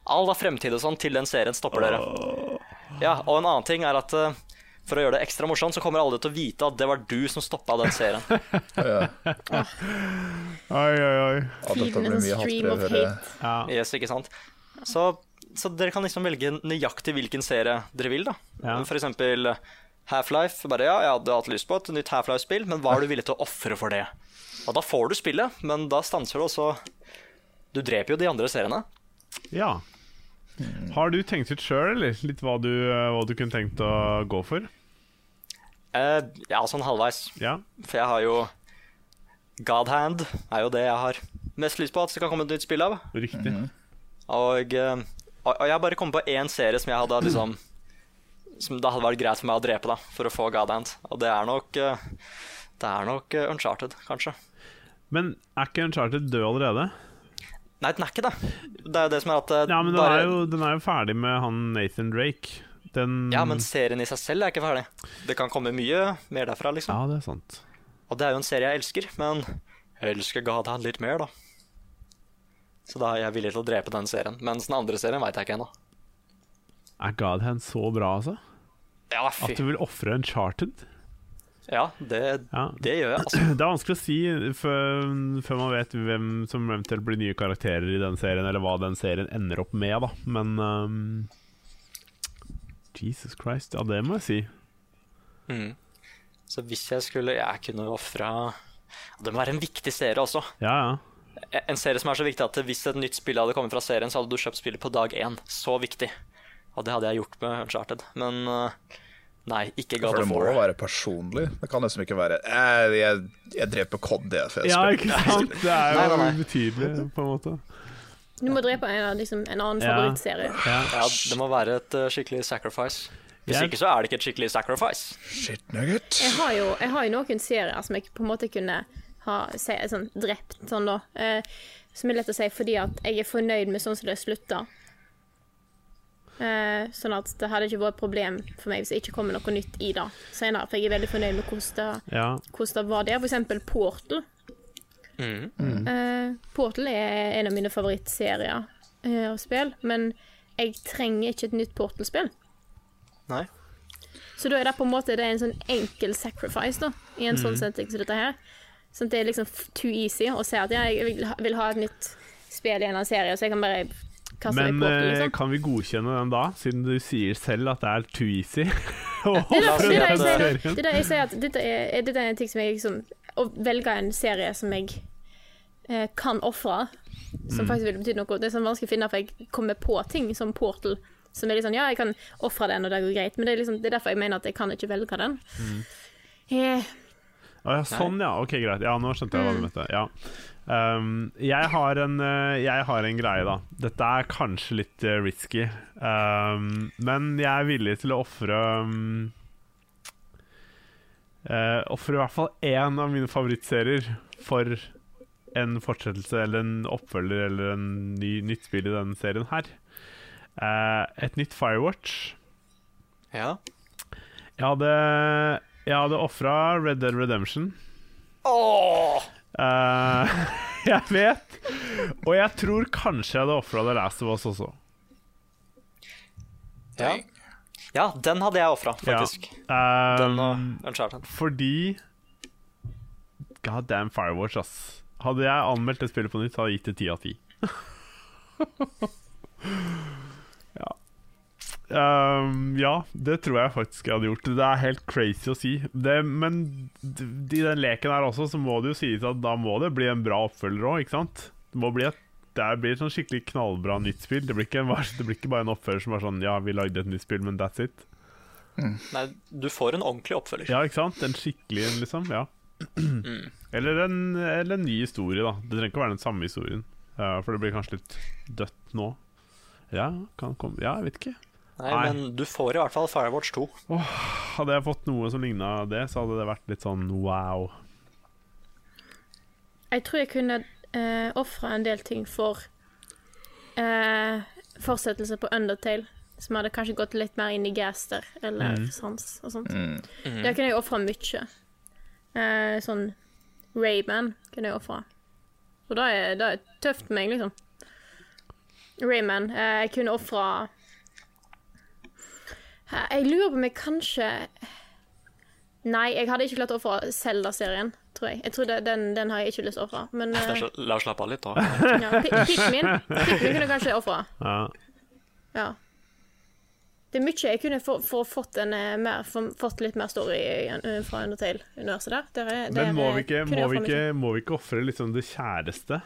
all av fremtid og sånn til den serien stopper dere. Ja, og en annen ting er at eh, for å gjøre det ekstra morsomt, så kommer alle til å vite at det var du som stoppa den serien. Oi, oi, oi. Ja, dette blir mye hatbrev. hate. Ja. Yes, ikke sant? Så, så dere kan liksom velge nøyaktig hvilken serie dere vil, da. Ja. For eksempel Half-Life. Bare ja, jeg hadde hatt lyst på et nytt Half-Life-spill, men hva er du villig til å ofre for det? Og da får du spillet, men da stanser du også Du dreper jo de andre seriene. ja. Har du tenkt ut sjøl, eller? Litt hva du, eh, hva du kunne tenkt å gå for? Uh, ja, sånn halvveis. Ja. For jeg har jo Godhand er jo det jeg har mest lyst på at det kan komme et nytt spill av. Riktig. Og, eh, og og jeg har bare kommet på én serie som jeg hadde liksom Som det hadde vært greit for meg å drepe, da, for å få Godhand. Og det er nok Det er nok Uncharted, kanskje. Men er ikke Uncharted død allerede? Nei, den er ikke det. Det er jo det som er at eh, Ja, men den bare, er, jo, den er jo ferdig med han Nathan Drake. Den Ja, men serien i seg selv er ikke ferdig. Det kan komme mye mer derfra, liksom. Ja, det er sant. Og det er jo en serie jeg elsker, men jeg elsker Godhand litt mer, da. Så da er jeg villig til å drepe den serien. Mens den andre serien veit jeg ikke ennå. Er Godhand så bra, altså? Ja, fy. At du vil ofre Uncharted? Ja, det, Ja. det gjør jeg, altså. Det er vanskelig å si før, før man vet hvem som eventuelt blir nye karakterer i den serien, eller hva den serien ender opp med, da. Men um, Jesus Christ, ja, det må jeg si. Mm. Så hvis jeg skulle Jeg kunne ofra Det må være en viktig serie også. Ja, ja. En serie som er så viktig at hvis et nytt spill hadde kommet fra serien, så hadde du kjøpt spillet på dag én. Så viktig. Og det hadde jeg gjort med Uncharted. Men uh, nei, ikke God For det of må jo være personlig. Det kan liksom ikke være eh, jeg, jeg dreper Cod, jeg. For jeg Ja, ikke sant? Det er jo ubetydelig, på en måte. Du må drepe en, liksom, en annen Ja. favorittserie. Ja. Ja, det må være et uh, skikkelig sacrifice. Hvis Jeg- ikke så er det ikke et skikkelig sacrifice. Shit nugget. Jeg har, jo, jeg har jo noen serier som jeg på en måte kunne ha se, sånn, drept, sånn da. Eh, som er lett å si fordi at jeg er fornøyd med sånn som det slutta. Eh, sånn at det hadde ikke vært et problem for meg hvis det ikke kommer noe nytt i det senere. For jeg er veldig fornøyd med hvordan det, Ja. hvordan det var der. For eksempel Portal. Eh, Portal er en av mine favorittserier eh, og spill, men jeg trenger ikke et nytt Portal-spill. Nei. Så da er det på en måte det er en sånn enkel sacrifice da, i en sånn setting som dette her. Sånn at det er liksom too easy å si at ja, jeg vil ha, vil ha et nytt spill i en eller annen serie, så jeg kan bare Men på eh, liksom. kan vi godkjenne den da, siden du sier selv at det er too easy? Det er det, er det, jeg sier, det. Er jeg sier at dette er, er- dette er en ting som jeg liksom Å velge en serie som jeg eh, kan ofre, som faktisk ville betydd noe. Det er sånn vanskelig å finne, for jeg kommer på ting som Portal som er litt sånn Ja, jeg kan ofre den, og det går greit, men det er, liksom, det er derfor jeg mener at jeg kan ikke velge den. Eh, Ah, ja, sånn ja, ok greit. Ja, nå skjønte jeg hva du mente. Ja um, jeg, har en, eh, jeg har en greie da Dette er kanskje litt eh, risky um, Men jeg er villig til å offre um, uh, Offre i hvert fall en av mine favorittserier For en fortsettelse Eller en oppfølger Eller en ny, nytt spill i denne serien her Uh, Et nytt Firewatch Ja. Jeg hadde, jeg hadde ofra Red Dead Redemption. Åh! Eh, jeg vet! Og jeg tror kanskje jeg hadde ofra The Last of Us også. Ja. ja, den hadde jeg ofra, faktisk. Ja. Den Um, og Uncharted. fordi God damn Firewatch, ass. Hadde jeg anmeldt det spillet på nytt, hadde jeg gitt det ti av ti. ja. Um, ja, det tror jeg faktisk jeg hadde gjort. Det er helt crazy å si. Det, men i den leken her også, så må det jo sies at da må det bli en bra oppfølger òg, ikke sant? Det må bli et det blir et sånn skikkelig knallbra nytt spill. Det blir, ikke en, det blir ikke bare en oppfølger som er sånn Ja, vi lagde et nytt spill, men that's it. Nei, du får en ordentlig oppfølger. Ja, ikke sant? En skikkelig en, liksom. Ja. Eller, en, eller en ny historie, da. Det trenger ikke å være den samme historien. Uh, for det blir kanskje litt dødt nå. Ja, kan komme Ja, jeg vet ikke. Nei, Nei. men du får i hvert fall Firewatch 2. Hadde jeg fått noe som ligna det, så hadde det vært litt sånn wow. Jeg tror jeg kunne uh, ofra en del ting for eh, fortsettelse på Undertale, som hadde kanskje gått litt mer inn i Gaster eller Mm. Sans og sånt. Mm. Der kunne jeg ofra mye. Eh, sånn Rayman kunne jeg ofra. Og det er, det er tøft for meg, liksom. Rayman. Eh, jeg kunne ofra Jeg lurer på om jeg kanskje Nei, jeg hadde ikke klart å ofre Zelda-serien, tror jeg. Jeg tror det, den, den har jeg ikke lyst til å ofre. Men så- La oss slappe av litt, da. ja, Pikmin kunne jeg kanskje ofra. Ja. Ja. Det er mye jeg kunne for, for fått, en, eh, mer, for, fått litt mer story eh, fra Undertale-universet der. der, er- der Men må vi ikke, må vi ikke, må vi ikke ofre liksom det kjæreste?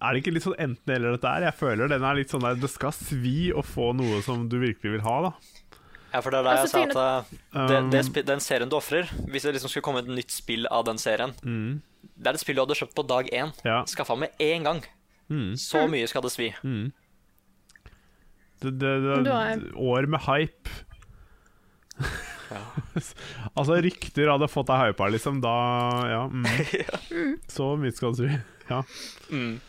Er det ikke litt sånn enten-eller dette her? Jeg føler den er litt sånn der Det skal svi å få noe som du virkelig vil ha, da. Ja, for det er jeg Altså, sa at eh, det, det, Um, den serien du ofrer Hvis det liksom skulle komme et nytt spill av den serien Mm. Det er et spill du hadde kjøpt på dag én. Ja. Skaffa med én gang. Mm. Så mye skal det svi. Mm. Det, det, det, er- år med hype. altså, rykter hadde fått deg hypa, liksom. Da Ja. Mm. Så mye skal det svi. Ja. Mm.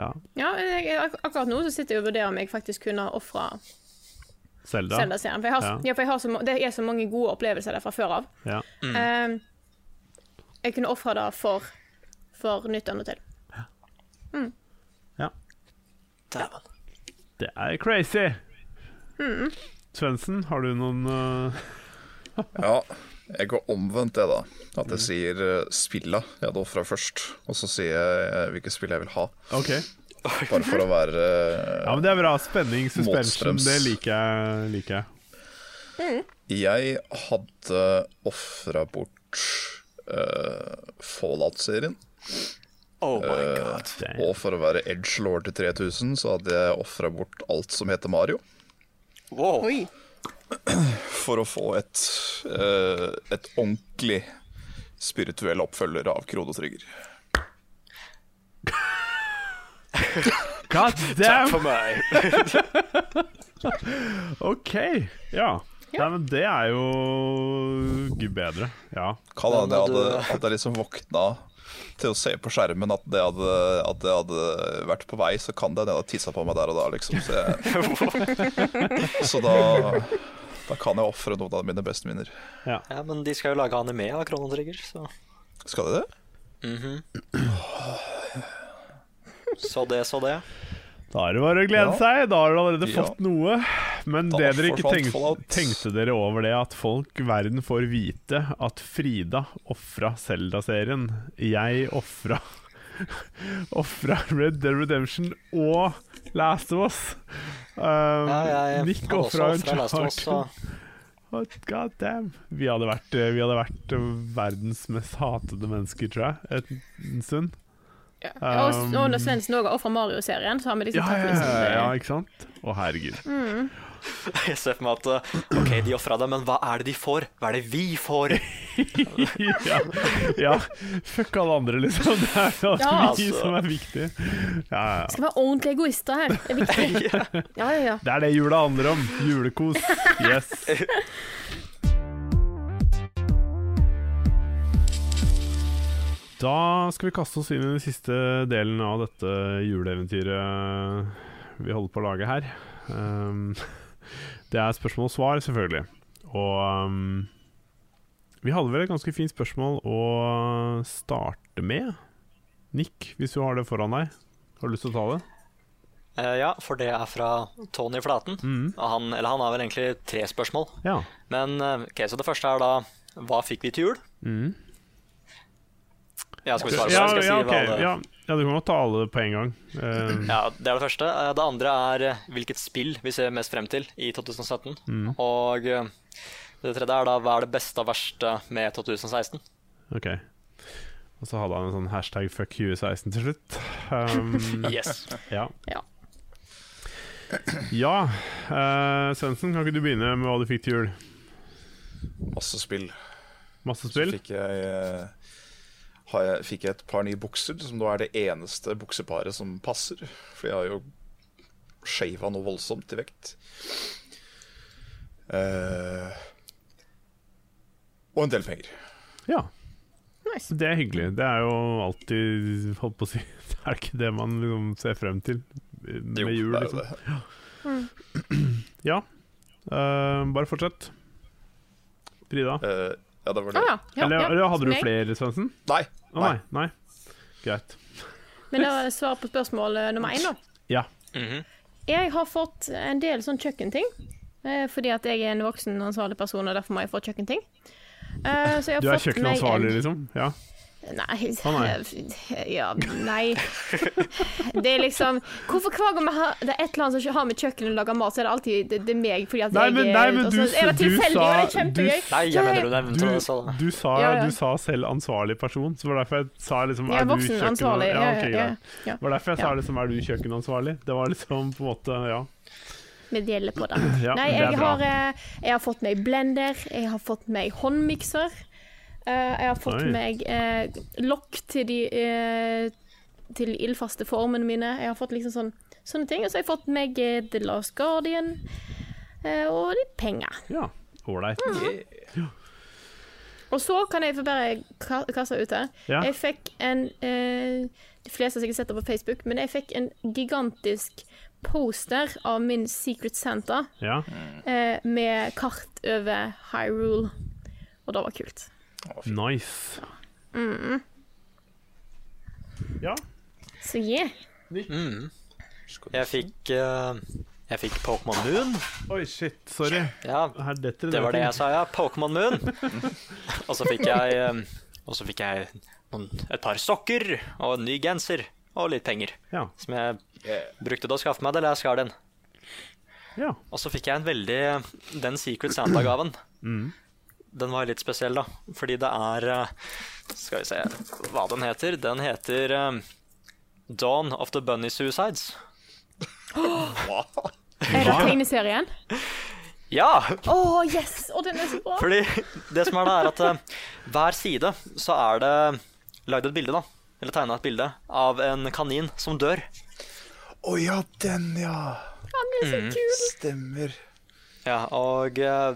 Ja. Ja, jeg, jeg, ak- akkurat nå så sitter jeg og vurderer om jeg faktisk kunne ofra Selda. Zelda-serien. For, jeg har, Ja. ja, for jeg har så, det er så mange gode opplevelser der fra før av. Ja. Eh, jeg kunne ofra det for, for nytt Ja Mm. Dæven. Det er crazy. Mm. Svendsen, har du noen uh... Ja, jeg går omvendt det, da. At jeg sier uh, spilla jeg hadde ofra først, og så sier jeg hvilket hvilke spill jeg vil ha. Okay. Bare for å være uh, Ja, men Det er bra. Spenning, suspension, Motstrøms. det liker jeg. Liker jeg. Jeg hadde ofra bort uh, Fallout-serien. Oh my Uh, og for å være Edge Lord til 3000, så hadde jeg ofra bort alt som heter Mario. Wow. Oi. For å få et, uh, et ordentlig spirituell oppfølger av Krono Trygger. God Takk for meg. OK. Ja. Nei, men det er jo gud bedre. Ja. Kan hende at jeg liksom våkna til å se på skjermen at det hadde, at det hadde vært på vei, så kan det hende jeg hadde tissa på meg der og da, liksom. Så, jeg, så da, da kan jeg ofre noen av mine beste minner. Ja, men de skal jo lage anime av Krono Trigger, så Skal de det? Så det, så det. Da er det bare å glede Ja. seg. Da har du allerede Ja. fått noe. Men Da det dere ikke tenkte, tenk, tenkte dere over det at folk verden får vite at Frida ofra Zelda-serien. Jeg ofra Ofra Red Dead Redemption og Last of Us. Um, Ja, jeg Nick hadde også ofra of Us, God damn. Vi hadde vært, eh, vi hadde vært eh, verdens mest hatede mennesker, tror jeg, et, en stund. Ja. og Um, og når Svendsen òg har ofra Mario-serien, så har vi liksom Ja, tatt ja, liksom ja, det- ja, ikke sant? Å, herregud. Mm. jeg ser for meg at uh, OK, de ofra det, men hva er det de får? Hva er det vi får? ja, ja, fuck alle andre, liksom. Det er altså Ja, vi altså. som er viktig. Ja, ja. Skal være ordentlige egoister her. Det er viktig. Ja, ja, ja. Det er det jula handler om. Julekos. Yes. Da skal vi kaste oss inn i den siste delen av dette juleeventyret vi holder på å lage her. Um, det er spørsmål og svar, selvfølgelig. Og um, vi hadde vel et ganske fint spørsmål å starte med. Nick, hvis du har det foran deg, har du lyst til å ta det? Uh, ja, for det er fra Tony Flaten. Mm. Han, eller han har vel egentlig tre spørsmål. Ja. Men eh, ok, så det første er da Hva fikk vi til jul? Mm. Ja, skal vi svare på ja, det? Si ja, hva ja, ja, du kan godt ta alle på en gang. Uh... Ja, Det er det første. Det andre er hvilket spill vi ser mest frem til i 2017. Mm. Og det tredje er da hva er det beste og verste med 2016? Ok. Og så hadde han en sånn hashtag fuck 2016 til slutt. Um, Yes. Ja. Ja. Ja, uh, Svendsen, kan ikke du begynne med hva du fikk til jul? Masse spill. Masse spill? Så fikk jeg uh, har jeg, fikk jeg et par nye bukser, som nå er det eneste bukseparet som passer. For jeg har jo shava noe voldsomt i vekt. Eh, og en del penger. Ja. Nice. Det er hyggelig. Det er jo alltid Holdt på å si Det er ikke det man liksom ser frem til med Jo, jul, er liksom. Mm. Ja. Uh, bare fortsett. Frida. Uh, ja, det var det. ja. ja, eller, ja. eller hadde du flere, Svendsen? Nei. Oh, nei. nei. Greit. Men da svar på spørsmål eh, nummer én, da. Ja. Mhm. Jeg har fått en del sånn kjøkkenting. eh, Fordi at jeg er en voksen ansvarlig person, og derfor må jeg få kjøkkenting. Eh, så jeg har Du er kjøkkenansvarlig, liksom? Ja. Nei. Ja, nei. Det er liksom Hvorfor hver gang har, det er et eller annet som har med kjøkkenet å lage mat, så er det alltid det, det er meg. Fordi at Nei, jeg men- nei, men du er det du tilfeldig, sa- og det er du kjempegøy. s- Nei, jeg mener du nevnte Du, det, du, sa, Ja, ja. du sa selv ansvarlig person, så var derfor jeg sa liksom Jeg er du voksen kjøkken- ansvarlig, Ja, ja, ok, ja, greit. ja. Det var derfor jeg sa liksom er du kjøkkenansvarlig. Det var liksom på en måte Ja. Vi deler på det. Ja, Nei, jeg har, eh, jeg har fått meg blender, jeg har fått meg håndmikser. eh, jeg har fått Oi. meg eh, lokk til de eh, til ildfaste formene mine. Jeg har fått liksom sånn, sånne ting. Og så har jeg fått meg eh, The Last Guardian eh, og litt penger. Ja, ålreit. Mm. Og så kan jeg få bare ka- kaste ut her. Ja. Jeg fikk en eh, De fleste har sikkert sett det på Facebook, men jeg fikk en gigantisk poster av min Secret Santa Ja. eh, med kart over Hyrule. Og det var kult. Nice. Mm. Ja. Så yeah. Mm. Jeg fikk uh, Jeg fikk Pokémon Moon. Oi, shit. Sorry. Ja, Her detter det var det jeg sa, ja. Pokémon Moon. og så fikk jeg eh, Og så fikk jeg noen, et par sokker og en ny genser og litt penger. Ja. Som jeg brukte du å skaffe meg det, eller jeg skar den. Ja. Og så fikk jeg en veldig Den Secret Santa-gaven. Mm. Den var litt spesiell, da. Fordi det er eh, Skal vi se hva den heter. Den heter um, Dawn of the Bunny Suicides. Er det tegneserien? Ja! Å, yes! Å, den er så bra! Fordi det som er da, er at uh, hver side så er det lagd et bilde, da. Eller tegna et bilde av en kanin som dør. Å ja, den, ja. Han er så Mm. kul! Stemmer. Ja, og eh,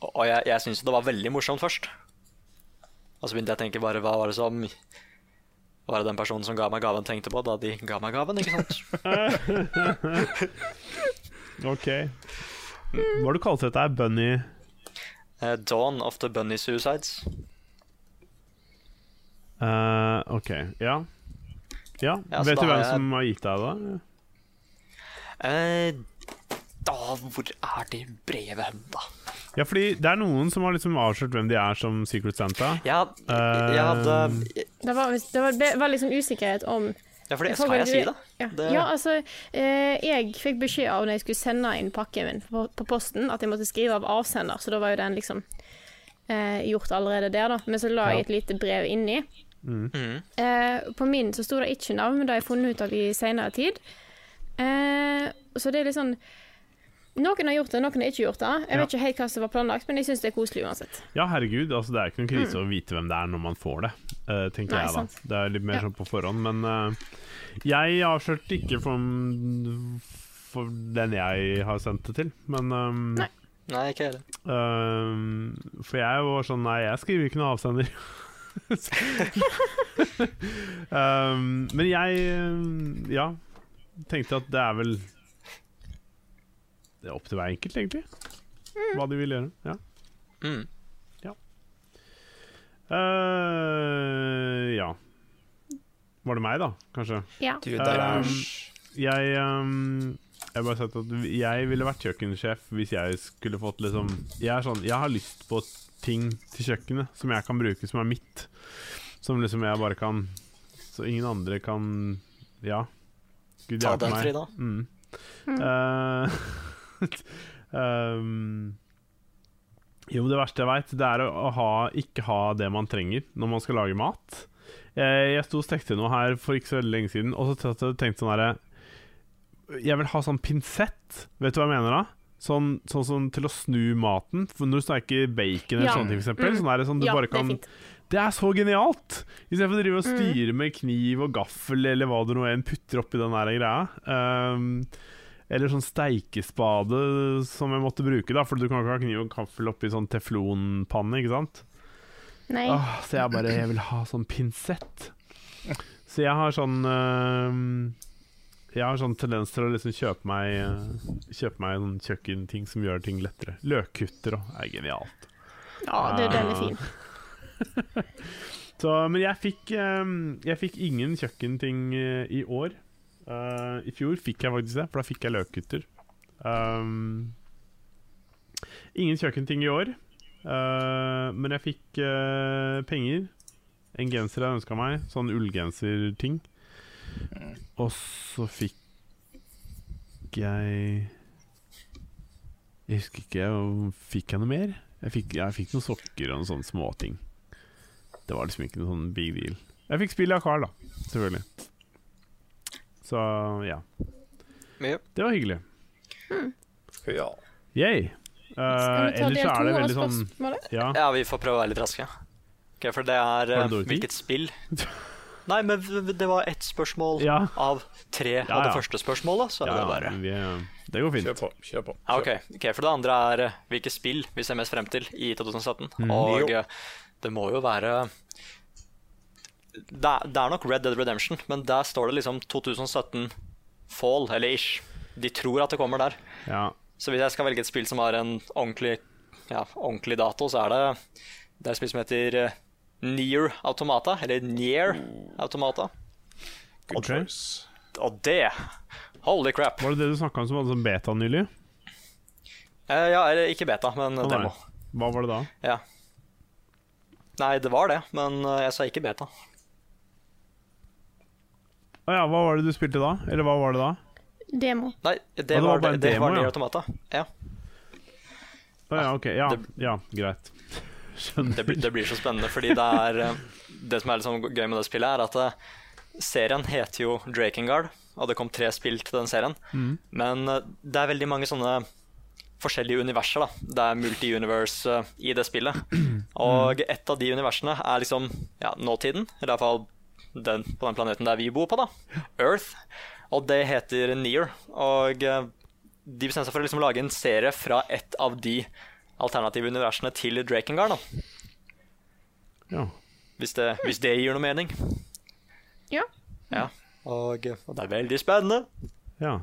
Og jeg, jeg syns det var veldig morsomt først. Og så begynte jeg å tenke bare hva var det som var det den personen som ga meg gaven, tenkte på da de ga meg gaven, ikke sant? OK. Hva har du kalt dette? Bunny uh, Dawn of the Bunny Suicides. Uh, OK. Ja. Ja. Ja, Vet du hvem jeg- som har gitt deg det? Eh, da, hvor er det brevet hen, da? Ja, fordi det er noen som har liksom avslørt hvem de er som Secret Santa. Ja, jeg hadde Det var, det var, det var liksom usikkerhet om Ja, for det skal jeg si, da. Ja, Det- ja altså eh, Jeg fikk beskjed av når jeg skulle sende inn pakken min på, på posten, at jeg måtte skrive av avsender, så da var jo den liksom eh, gjort allerede der, da. Men så la jeg et lite brev inni. Mhm. Eh, på min så sto det ikke navn, men det har jeg funnet ut av i senere tid. Eh, så det er litt sånn Noen har gjort det, noen har ikke gjort det. Jeg Ja. vet ikke helt hva som var planlagt, men jeg syns det er koselig uansett. Ja, herregud, altså det er ikke noen krise å vite hvem det er når man får det, uh, tenker Mm. Nei, jeg da. sant. Det er litt mer Ja. sånn på forhånd, men uh, jeg avslørte ikke for, for den jeg har sendt det til, men um, Nei. Nei, ikke heller. Uh, For jeg var sånn Nei, jeg skriver ikke noe avsender. um, men jeg ja, tenkte at det er vel Det er opp til hver enkelt, egentlig, hva de vil gjøre. Ja. Mm. Eh, ja. Var det meg, da? Kanskje? Ja. Du, der er Um, jeg um, Jeg bare sagt at jeg ville vært kjøkkensjef hvis jeg skulle fått liksom Jeg er sånn Jeg har lyst på ting til kjøkkenet som jeg kan bruke, som er mitt. Som liksom jeg bare kan Så ingen andre kan Ja. Gud Ta hjelpe den, meg. Frida. Mm. Mm. Uh, um, jo, det verste jeg veit, det er å ha, ikke ha det man trenger når man skal lage mat. Jeg, jeg sto og stekte noe her for ikke så veldig lenge siden, og så tenkte jeg sånn herre Jeg vil ha sånn pinsett. Vet du hva jeg mener da? Sånn, sånn sånn til å snu maten. For når du steker bacon eller Ja. sånne ting, for eksempel, Mm. sånn er det sånn du Ja, bare det er kan. Det er så genialt! Istedenfor å drive og Mm. styre med kniv og gaffel eller hva du nå enn putter oppi den der greia. Um, eller sånn steikespade som jeg måtte bruke, da, for du kan ikke ha kniv og gaffel oppi sånn teflonpanne, ikke sant? Nei. Åh, så jeg bare Jeg vil ha sånn pinsett. Så jeg har sånn ehm, Jeg har sånn tendens til å liksom kjøpe meg eh, Kjøpe meg sånn kjøkkenting som gjør ting lettere. Løkkutter og er genialt. Ja, det, den er fin. Så, men jeg fikk, ehm, jeg fikk ingen kjøkkenting eh, i år. Eh, I fjor fikk jeg faktisk det, for da fikk jeg løkkutter. Um, ingen kjøkkenting i år, men jeg fikk penger. En genser jeg ønska meg, sånn ullgenserting. Og så fikk jeg Jeg husker ikke Fikk jeg noe mer? Jeg fikk, jeg fikk noen sokker og noen sånne småting. Det var liksom ikke noen sånn big deal. Jeg fikk spill av Carl, da. Selvfølgelig. Så ja. Ja. Det var hyggelig. Ja. Yay. Uh, Skal vi ta del så er to det av veldig sånn spørsmålet? Ja. Ja, vi får prøve å være litt raske. Okay, For det er Har eh, du dårlig hvilket spill Nei, men det var ett spørsmål Ja. av tre Ja, av det første spørsmålet. Så ja, det ja, er bare vi, det går fint. Kjør på. Kjør på. Kjør. ok. ok, For det andre er eh, hvilke spill vi ser mest frem til i 2017. Mm. Og Jo. eh, det må jo være det er, det er nok Red Dead Redemption, men der står det liksom 2017 Fall, eller ish. De tror at det kommer der. Ja. Så hvis jeg skal velge et spill som har en ordentlig, ja, ordentlig dato, så er det Det er et spill som heter Nier Automata, eller Nier Automata. Good okay. choice. Og det Holy crap. Var det det du snakka om som hadde sånn beta nylig? Eh, ja, eller ikke beta, men nei. demo. Hva var det da? Ja. Nei, det var det, men eh, jeg sa ikke beta. Å ja, hva var det du spilte da? Eller hva var det da? Demo. Nei, det, det var var, bare det, demo, det var ja. Automata. Ja. Å ja, ok. Ja, Det- ja greit. Det, blir- det blir så spennende, fordi det er eh, Det som er litt sånn gøy med det spillet, er at det, serien heter jo Drakengard, og det kom tre spill til den serien. Mm. Men eh, det er veldig mange sånne forskjellige universer. da Det er multi-universe eh, i det spillet. Og et av de universene er liksom ja, nåtiden, i hvert fall den, på den planeten der vi bor på, da. Earth. Og det heter Near. Og eh, de bestemte seg for å liksom lage en serie fra et av de alternative universene til Drakengard. da Ja. hvis det, hvis det gir noe mening. Ja. Ja. Og, og det er veldig spennende. ja.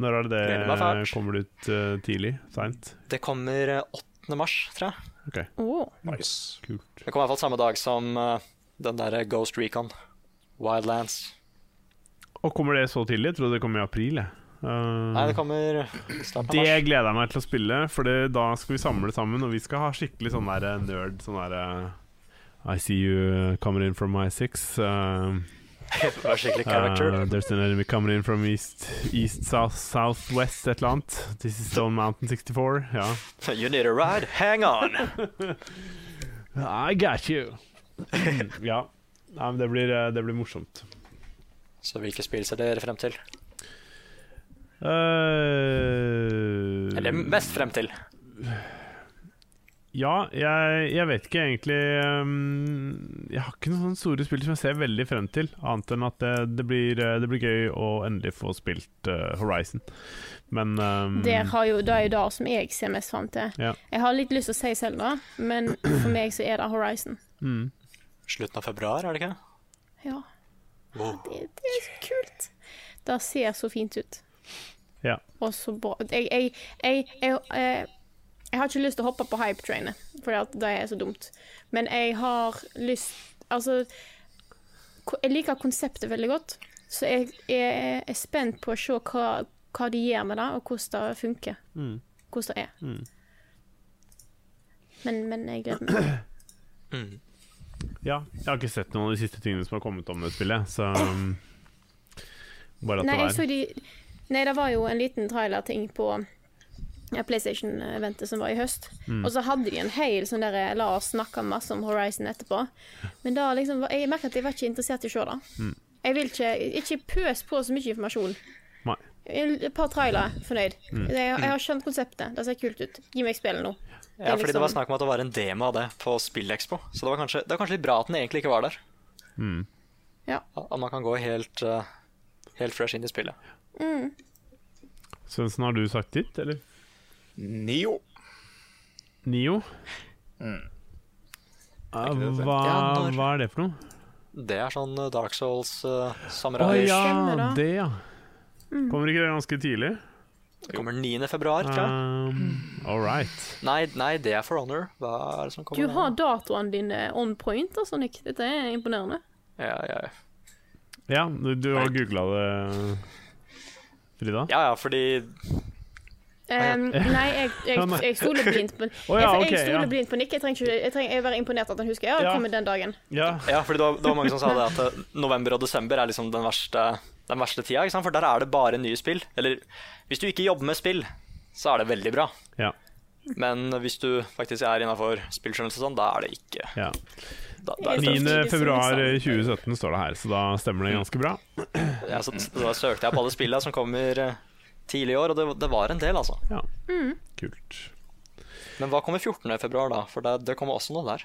Når er det det kommer det ut uh, tidlig? Seint? Det kommer eh, 8. mars, tror jeg. Ok, Oh. Nice. kult. Det kommer i hvert fall samme dag som uh, den der Ghost Recon. Wildlands. Og kommer det så tidlig? Jeg trodde det kom i april. jeg. Eh, Nei, det kommer starten det gleder jeg meg til å spille, for da skal vi samle sammen, og vi skal ha skikkelig sånn der eh, nerd Sånn der eh, I see you coming in from my six. Uh. Uh, there's an enemy coming in from east, east, south, southwest, et eller annet. This is Stone Mountain 64. Ja. You need a ride? Hang on! I got you. ja. Nei, men det blir, det blir morsomt. Så hvilke spill ser dere frem til? Uh, Eller mest frem til? Ja, jeg, jeg vet ikke egentlig um, Jeg har ikke noen store spill som jeg ser veldig frem til, annet enn at det, det, blir, eh, det blir gøy å endelig få spilt uh, Horizon. Men um, det, har jo, det er jo det som jeg ser mest frem til. Ja. Jeg har litt lyst til å si Selda, men for meg så er det Horizon. mm, Slutten av februar, er det ikke? Ja, Wow. det, det er så kult. Det ser så fint ut. Ja. Og så bra. Jeg, jeg, jeg, jeg, eh, jeg har ikke lyst til å hoppe på hype-trainet, for det er så dumt. Men jeg har lyst Altså, jeg liker konseptet veldig godt, så jeg, jeg er spent på å se hva, hva de gjør med det, og hvordan det funker. Mm. Hvordan det er. Mm. Men, men jeg gleder meg. Mm. ja. Jeg har ikke sett noen av de siste tingene som har kommet om det spillet, så um, Bare at Nei, jeg det så er de Nei, det var jo en liten trailerting på ja, PlayStation-eventet som var i høst. Mm. Og så hadde de en hel sånn der La oss snakke masse om Horizon etterpå. Men da liksom Jeg merker at jeg var ikke interessert i å se det. Mm. Jeg vil ikke Ikke pøs på så mye informasjon. Nei. Et par trailere, fornøyd. Mm. Jeg, jeg har skjønt konseptet. Det ser kult ut. Gi meg spillet nå. Det Ja, fordi det var liksom- snakk om at det var en demo av det på Spillekspo. Så det var kanskje, det var kanskje litt bra at den egentlig ikke var der. Mm. Ja. At man kan gå helt, eh, helt fresh inn i spillet. Mm. Svendsen, har du sagt ditt, eller? Nio. Nio? Mm. Ja, Er hva, hva er det for noe? Det er sånn eh, Dark Souls uh, Å samurai. ja, det, ja. Mm. Kommer ikke det ganske tidlig? Det kommer 9. februar, tror jeg. Um, all right. Nei, nei, det er For Honor. Hva er det som kommer Du har datoene dine on point, altså, Nick. Dette er imponerende. Ja, ja. Ja, du, du har googla det, Frida? ja, ja, fordi Um, nei, jeg, jeg, jeg stoler blindt på oh, ja, okay, jeg stoler ja. blindt på Nick. Jeg trenger ikke jeg trenger, jeg er være imponert at han husker. Ja, Ja. kommer den dagen. Ja. Ja, fordi det var, det var mange som sa det at eh, november og desember er liksom den verste, den verste tida. Ikke sant? For der er det bare nye spill. Eller hvis du ikke jobber med spill, så er det veldig bra. Ja. Men hvis du faktisk er innafor spillskjønnelse og sånn, da er det ikke ja. da, da er 9. februar 2017 står det her, så da stemmer det ganske bra. Ja, så Da søkte jeg på alle spillene som kommer eh, tidlig i år, og det, det var en del, altså. Ja, Mm. kult. Men hva kommer 14. februar, da? For det, det kommer også noe der.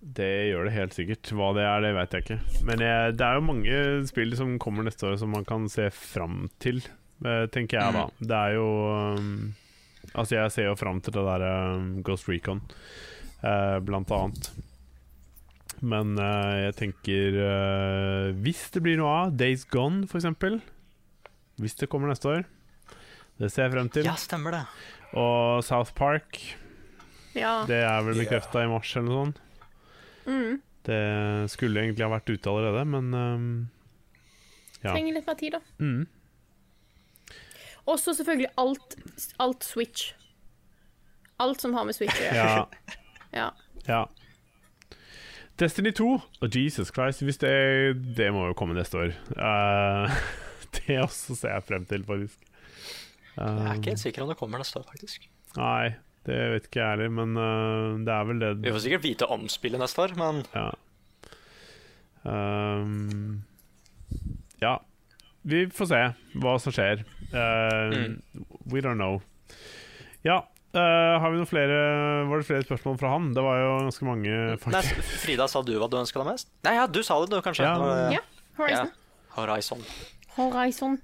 Det gjør det helt sikkert. Hva det er, det vet jeg ikke. Men jeg, det er jo mange spill som kommer neste år som man kan se fram til, eh, tenker jeg da. Det er jo um, Altså, jeg ser jo fram til det der um, Ghost Recon, eh, blant annet. Men eh, jeg tenker eh, Hvis det blir noe av Days Gone, eksempel Hvis det kommer neste år. Det ser jeg frem til. Ja, stemmer det. Og South Park. Ja. Det er vel bekrefta i mars eller noe sånt. Mm. Det skulle egentlig ha vært ute allerede, men um, ja. Trenger litt mer tid, da. Mm. Og så selvfølgelig alt, alt Switch. Alt som har med Switch å gjøre. ja. Ja. ja. Destiny 2 og Jesus Christ, hvis det, det må jo komme neste år. Uh, det også ser jeg frem til, faktisk. Jeg er Um, ikke helt sikker om det kommer neste år, faktisk. Nei, det vet ikke jeg heller, men uh, det er vel det Vi får sikkert vite om spillet neste år, men Ja. Um, ja. Vi får se hva som skjer. Uh, We don't know. Ja. Uh, har vi noen flere Var det flere spørsmål fra han? Det var jo ganske mange. Nei. Frida, sa du hva du ønska deg mest? Nei, ja, du sa det, du, kanskje. Ja. Det Ja, Horizon. Ja. Horizon. Horizon.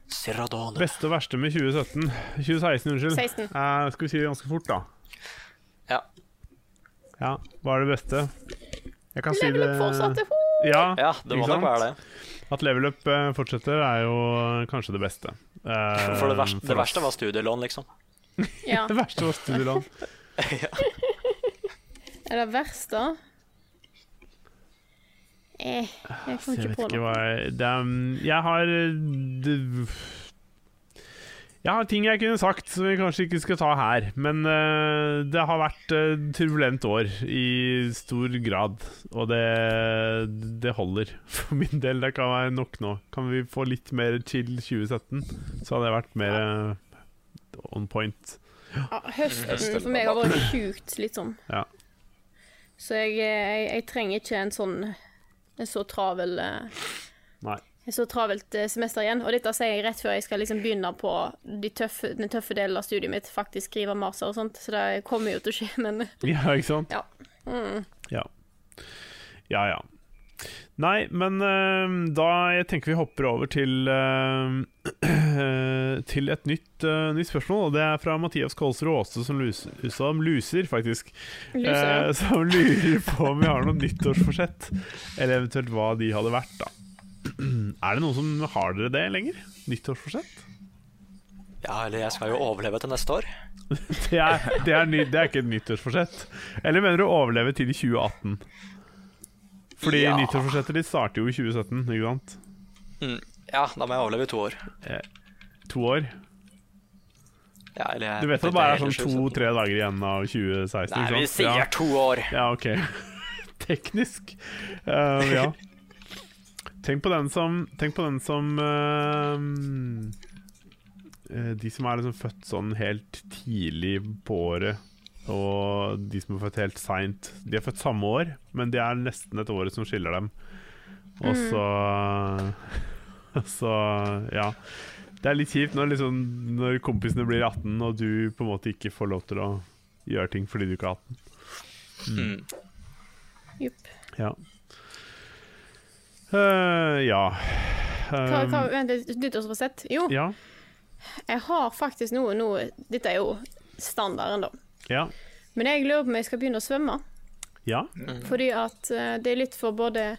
Beste og verste med 2017 2016, unnskyld. 16. Uh, skal vi si det ganske fort, da? Ja. Ja, Hva er det beste? Jeg kan si Level det up fortsatte. Ja, Ja, det må nok være det. At level up eh, fortsetter, er jo kanskje det beste. Uh, For det verste, det verste var studielån, liksom. Ja. Det verste var studielån. Er det verste? Eh, jeg kommer ikke på noe. jeg det, er- Jeg har eh, det, Jeg har ting jeg kunne sagt som vi kanskje ikke skal ta her. Men uh, det har vært uh, turbulent år i stor grad. Og det, det holder for min del. Det kan være nok nå. Kan vi få litt mer chill 2017, så hadde jeg vært mer eh, on point. Ja, høsten for meg har vært sjukt slitsom. Ja. Så jeg, jeg, jeg trenger ikke en sånn en så travel eh, Nei. et så travelt eh, semester igjen. Og dette sier jeg rett før jeg skal liksom begynne på de tøffe, den tøffe delen av studiet mitt, faktisk skrive maser og sånt. Så det kommer jo til å skje, men Ja, ikke sant? ja. Mm. Ja. Ja, ja. Nei, men uh, da jeg tenker vi hopper over til uh, Til et nytt, uh, nytt spørsmål. Og det er fra Mathias Kolsrud Aase, som, som luser, faktisk. Luser. Eh, som lurer på om vi har noe nyttårsforsett. Eller eventuelt hva de hadde vært, da. Er det noen som har dere det lenger? Nyttårsforsett? Ja, eller jeg skal jo overleve til neste år. Det er, det er, ny, det er ikke et nyttårsforsett. Eller mener du å overleve til 2018? Fordi Ja. nyttårsforsettet ditt starter jo i 2017, ikke sant? Mm. Ja, da må jeg overleve i to år. Eh, to år? Ja, eller Du vet at det bare er sånn to-tre dager igjen av 2016? Nei, vi sier ja. to år. Ja, ok. Teknisk. Uh, ja. Tenk på den som Tenk på den som eh, De som er liksom født sånn helt tidlig på året, og de som er født helt seint. De er født samme år, men det er nesten et år som skiller dem. Og så Så ja. Det er litt kjipt når, liksom, når kompisene blir 18, og du på en måte ikke får lov til å gjøre ting fordi du ikke er 18. Mm. Jupp. Ja. Uh, ja. Hva, hva, Um, vent, nyttårsforsett? Jo, ja. jeg har faktisk noe nå Dette er jo standarden, da. Ja. Men jeg lurer på om jeg skal begynne å svømme. Ja. Fordi at eh, det er litt for både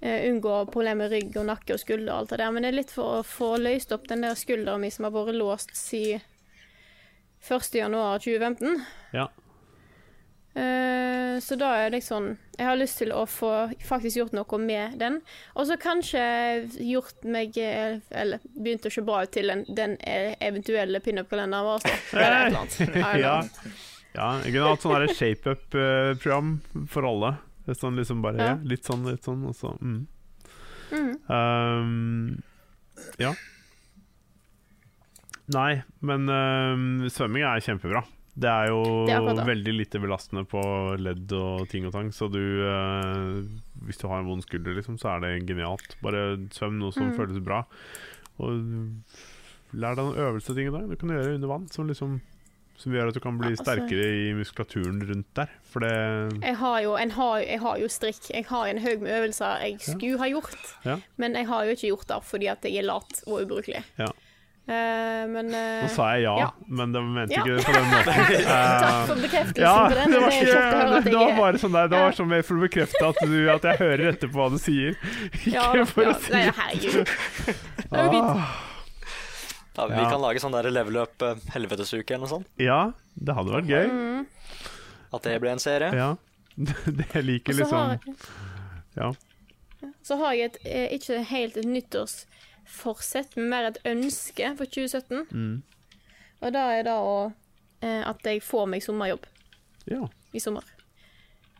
eh, unngå problemer med rygg og nakke og skulder og alt det der, men det er litt for å få løst opp den der skulderen min som har vært låst siden 1. januar 2015. Ja. Uh, så da er det liksom Jeg har lyst til å få faktisk gjort noe med den. Og så kanskje gjort meg Eller begynt å se bra ut til den, den eventuelle pinup-kalenderen vår. Annet. Ja. Ja. Jeg kunne hatt sånn shape-up-program for alle. Sånn liksom bare Ja. ja. Litt sånn, litt sånn, og så mm. Mm. Um, ja. Nei, men um, svømming er kjempebra. Det er jo Det er veldig lite belastende på ledd og ting og tang, så du uh, Hvis du har en vond skulder, liksom, så er det genialt. Bare svøm noe som Mm. føles bra. Og lær deg noen øvelser ting i dag. Du kan gjøre under vann som liksom som gjør at du kan bli altså- sterkere i muskulaturen rundt der. For det Jeg har jo, en har, jeg har jo strikk. Jeg har en haug med øvelser jeg skulle ha gjort. Ja. Men jeg har jo ikke gjort det fordi at jeg er lat og ubrukelig. Ja. Uh, men uh, Nå sa jeg ja, ja. men det mente Ja. ikke det på den måten. Takk for bekreftelsen ja, på den. det var, ikke, det jeg var bare sånn der Det var sånn mer for å bekrefte at, du, at jeg hører etter på hva du sier. Ikke Ja, for ja, å si nei, herregud. Det er jo fint. Ja, vi Ja. kan lage sånn der level up eh, helvetesuke eller noe sånt. Ja, det hadde vært gøy. Mm. At det ble en serie. Ja. Det liker liksom liksom Ja. så har jeg et, eh, ikke helt et nyttårsforsett, men mer et ønske for 2017. Mm. Og da er det å, eh, at jeg får meg sommerjobb ja. i sommer.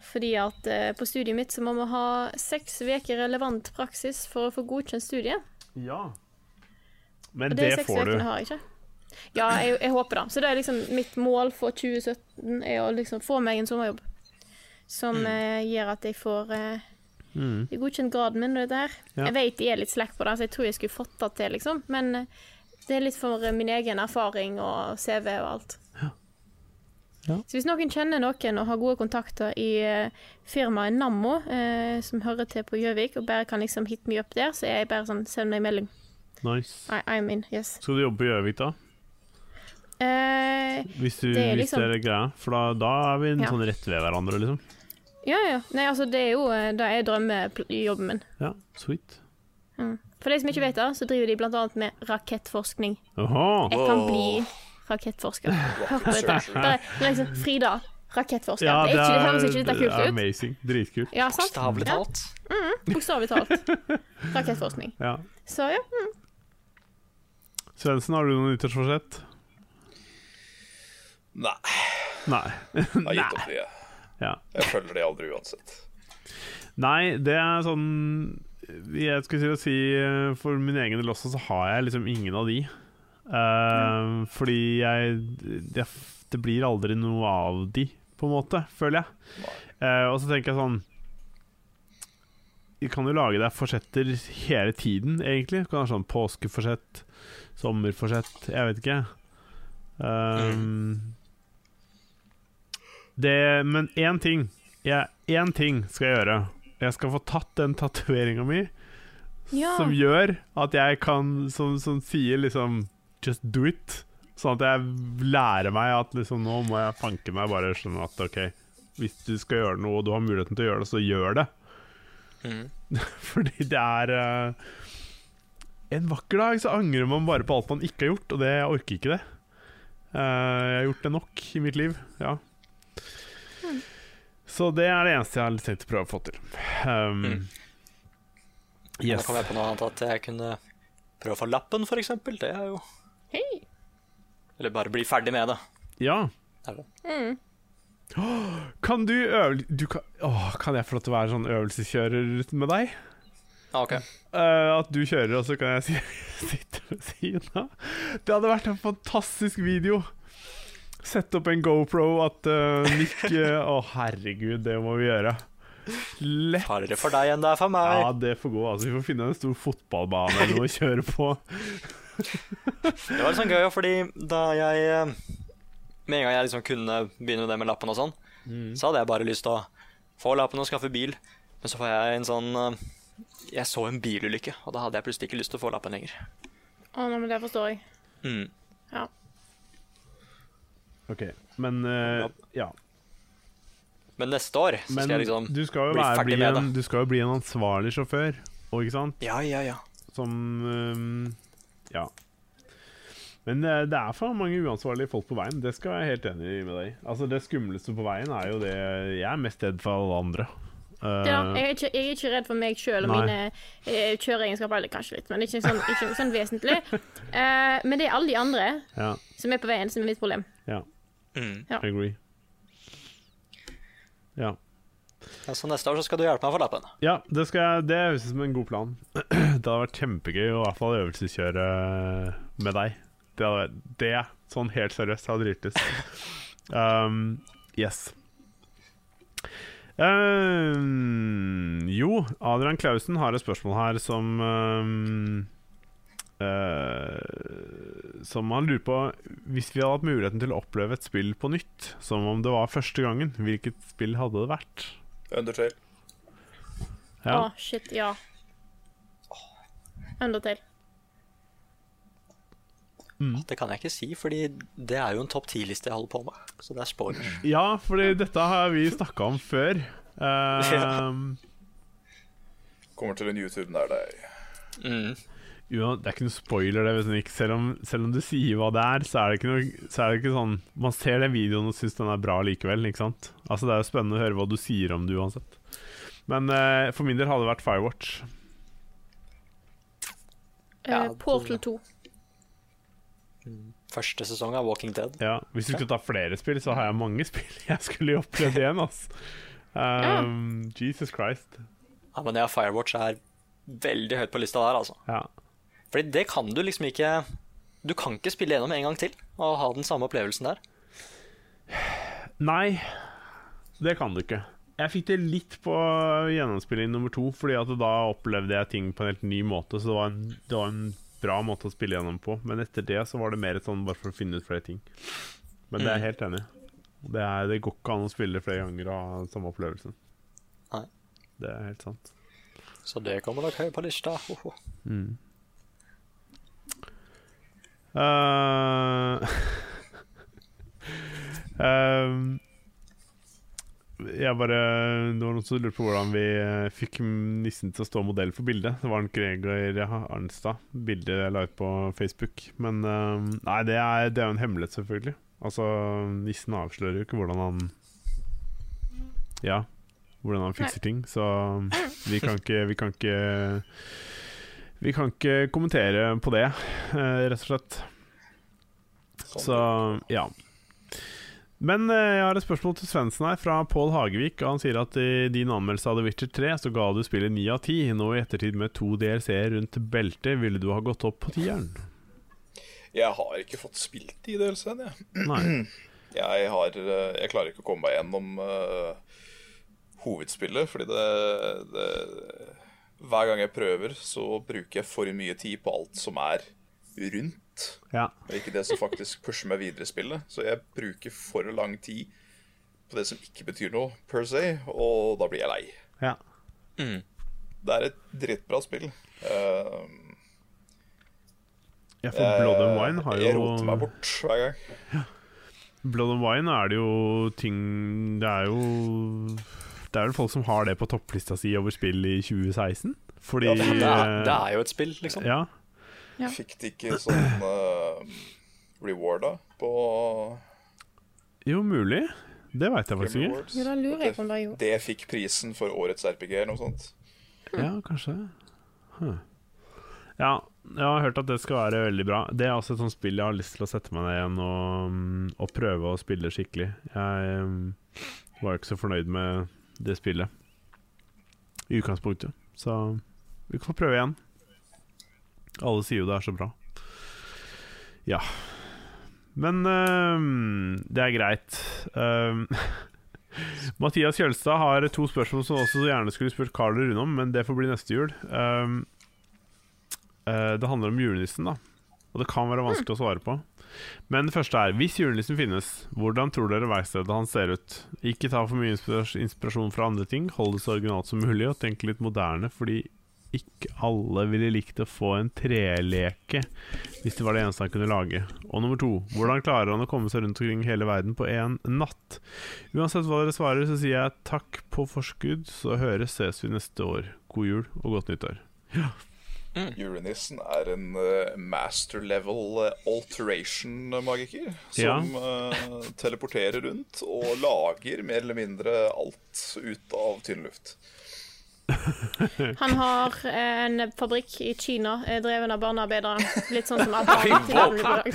Fordi at på studiet mitt så må vi ha seks uker relevant praksis for å få godkjent studiet. ja. Men det, det får du. har jeg ikke. Ja, jeg, jeg håper det. Så det er liksom mitt mål for 2017 er å liksom få meg en sommerjobb. Som eh, gjør at jeg får uh, Mm. godkjent graden min og dette her. Ja. Jeg vet jeg er litt slack på det, så jeg tror jeg skulle fått det til, liksom. Men uh, det er litt for min egen erfaring og CV og alt. Ja. Så hvis noen kjenner noen og har gode kontakter i firmaet Nammo, som hører til på Gjøvik, og bare kan liksom hit me up der, så er jeg bare sånn Send meg melding. Nice. I, I'm in, yes. Skal du jobbe på Gjøvik, da? Eh, Hvis, du, Det er hvis liksom- det er greia? For da, da er vi en Ja. sånn rett ved hverandre, liksom. ja, ja. Nei, altså, det er jo eh, Det er drømmejobben min. Ja, sweet. Mm. For de som ikke vet det, så driver de blant annet med rakettforskning. Oho. Jeg kan bli rakettforsker. Hør på dette. Det er det er liksom Frida, rakettforsker. Ja, det, er ikke, det høres ikke det dette er kult ut. amazing. Dritkult. Ja, Bokstavelig talt. Ja. talt. Mm, Bokstavelig talt. Rakettforskning. Ja. Så ja. Mm. Svendsen, har du noen nyttårsforsett? Nei, Nei. jeg har gitt opp det. Ja. Jeg følger det aldri uansett. Nei, det er sånn Jeg skulle si, si eh, For min egen del også, så har jeg liksom ingen av de. Eh, Fordi jeg det, det blir aldri noe av de, på en måte, føler jeg. Uh, og så tenker jeg sånn Du kan jo lage deg forsetter hele tiden, egentlig. Du kan ha sånn påskeforsett, sommerforsett, jeg vet ikke. Um, det, men én ting Ja, Én ting skal jeg gjøre. Jeg skal få tatt den tatoveringa mi Ja. som gjør at jeg kan Som, som sier liksom Just do it. Sånn at jeg lærer meg at liksom nå må jeg fanke meg bare skjønne at OK, hvis du skal gjøre noe og du har muligheten til å gjøre det, så gjør det. Mm. Fordi det er eh, En vakker dag så angrer man bare på alt man ikke har gjort, og det jeg orker ikke det. Uh, jeg har gjort det nok i mitt liv, ja. Så det er det eneste jeg har tenkt å prøve å få til. Um, Mm. Nå Yes. kom jeg på noe annet at jeg kunne prøve å få lappen, for eksempel. Det er jo Hei. Eller bare bli ferdig med det. Ja. Er det. Mm. Kan du øve du kan, åh, kan jeg få lov til å være sånn øvelseskjører med deg? Ah, ok. Eh, at du kjører, og så kan jeg si, sitte ved siden av. Det hadde vært en fantastisk video. Sette opp en GoPro at uh, Nick eh, Å, herregud, det må vi gjøre. Lett. Farligere for deg enn det er for meg. Ja, det får gå. Altså, vi får finne en stor fotballbane eller noe å kjøre på. Det var litt sånn gøy, fordi da jeg Med en gang jeg liksom kunne begynne det med lappen og sånn, Mm. så hadde jeg bare lyst til å få lappen og skaffe bil. Men så får jeg en sånn Jeg så en bilulykke, og da hadde jeg plutselig ikke lyst til å få lappen lenger. Å, nei, men det forstår jeg. Mm. Ja. Ok, men uh, ja. Men neste år så Men skal jeg liksom du skal jo bli være, ferdig bli med en, det. du skal jo bli en ansvarlig sjåfør, og ikke sant? Ja, ja, ja. Som um, Ja. Men det, det er for mange uansvarlige folk på veien. Det skal jeg være helt enig med deg i. Altså, det skumleste på veien er jo det Jeg er mest redd for alle andre. Eh, Det da, jeg, er ikke, jeg er ikke redd for meg sjøl og mine eh, kjøreegenskaper, eller kanskje litt, men ikke sånn, ikke sånn vesentlig. Eh, men det er alle de andre ja. som er på veien, som er mitt problem. Ja. Mm. Ja. Agree. Ja. Ja, Så neste år så skal du hjelpe meg å få lappen. Ja, det, skal jeg, det høres ut som en god plan. Det hadde vært kjempegøy å i hvert fall øvelseskjøre med deg. Det, hadde, vært- det sånn helt seriøst, hadde driftes. Um, yes. Um, jo, Adrian Klausen har et spørsmål her som um, uh, Som han lurer på Hvis vi hadde hatt muligheten til å oppleve et spill på nytt, som om det var første gangen, hvilket spill hadde det vært? Undertale. Å, Oh, shit, ja. Undertale. Det kan jeg ikke si, fordi det er jo en topp ti-liste jeg holder på med. Så det er spoilers. Ja, fordi dette har vi snakka om før. Um, Kommer til en YouTube nær deg. Mm. Jo, det er ikke noe spoiler, det. Selv om, selv om du sier hva det er, så er det ikke noe Så er det ikke sånn Man ser den videoen og syns den er bra likevel, ikke sant? Altså Det er jo spennende å høre hva du sier om det uansett. Men uh, for min del hadde det vært Firewatch. Eh, Ja, Portal 2. Første sesong av Walking Dead. Ja, Hvis du skulle ta flere spill, så har jeg mange spill jeg skulle opplevd igjen. Altså. um, Jesus Christ. Ja, men ja, Firewatch er veldig høyt på lista der, altså. Ja. Fordi det kan du liksom ikke Du kan ikke spille gjennom en gang til og ha den samme opplevelsen der. Nei, det kan du ikke. Jeg fikk det litt på gjennomspilling nummer to, Fordi at da opplevde jeg ting på en helt ny måte. Så det var en, det var en bra måte å spille gjennom på. Men etter det så var det mer sånn bare for å finne ut flere ting. Men det er jeg helt enig. i. Det, det går ikke an å spille flere ganger og ha samme opplevelsen. Nei. Det er helt sant. Så det kommer nok høyt på lista. Hoho. Mm. Uh, ehm, jeg bare Det var noen som lurte på hvordan vi eh, fikk nissen til å stå modell for bildet. Det var en Gregor Arnstad. Bildet jeg la ut på Facebook. Men eh, nei, det er, det er jo en hemmelighet, selvfølgelig. Altså, Nissen avslører jo ikke hvordan han Ja, hvordan han fikser ting. Så vi kan ikke Vi kan ikke vi kan ikke kommentere på det, eh, rett og slett. Så ja. Men eh, jeg har et spørsmål til Svendsen her, fra Pål Hagevik. Han sier at i din anmeldelse av The Witcher 3 så ga du spillet 9 av 10. Nå i ettertid med to DLC-er rundt beltet, ville du ha gått opp på tieren? Jeg har ikke fått spilt de DLC-ene, jeg. Nei. Jeg, har, eh, jeg klarer ikke å komme meg gjennom uh, hovedspillet, fordi det, det Hver gang jeg prøver, så bruker jeg for mye tid på alt som er rundt. Ja. Og ikke det som faktisk pusher meg videre i spillet. Så jeg bruker for lang tid på det som ikke betyr noe, per se, og da blir jeg lei. ja. Det er et drittbra spill. Uh, Ja, for Blood and Wine har jo Jeg roter meg bort hver gang. Blood and Wine er det jo ting Det er jo Det er vel folk som har det på topplista si over spill i 2016? Fordi Ja, det, er, eh, det er jo et spill, liksom. Ja. Ja. Fikk de ikke sånn uh, rewarda på Jo, mulig. Det veit jeg faktisk ikke. Jo, da lurer jeg på om det er jo Det fikk prisen for årets RPG eller noe sånt. Ja, kanskje. Huh. Ja, jeg har hørt at det skal være veldig bra. Det er også et sånt spill jeg har lyst til å sette meg ned igjen og, mm, og prøve å spille skikkelig. Jeg um, var ikke så fornøyd med det spillet i utgangspunktet, så vi kan prøve igjen. Alle sier jo det er så bra. Ja. Men uh, det er greit. Uh, Mathias Kjølstad har to spørsmål som også gjerne skulle spurt Carl Rune om, men det får bli neste jul. Uh, det handler om julenissen, da. Og det kan være vanskelig å svare på. Men det første er Hvis julenissen finnes, hvordan tror dere verkstedet hans ser ut? Ikke ta for mye inspirasjon fra andre ting, hold det så originalt som mulig, og tenk litt moderne, fordi ikke alle ville likt å få en treleke hvis det var det eneste han kunne lage. Og nummer to, hvordan klarer han å komme seg rundt omkring hele verden på én natt? Uansett hva dere svarer, så sier jeg takk på forskudd, så høres, ses vi neste år. God jul og godt nyttår. Julenissen er en uh, master level eh, alteration-magiker. Som eh, teleporterer rundt og lager mer eller mindre alt ut av tynn luft. Han har eh, en fabrikk i Kina eh, dreven av barnearbeidere. Litt sånn som dag.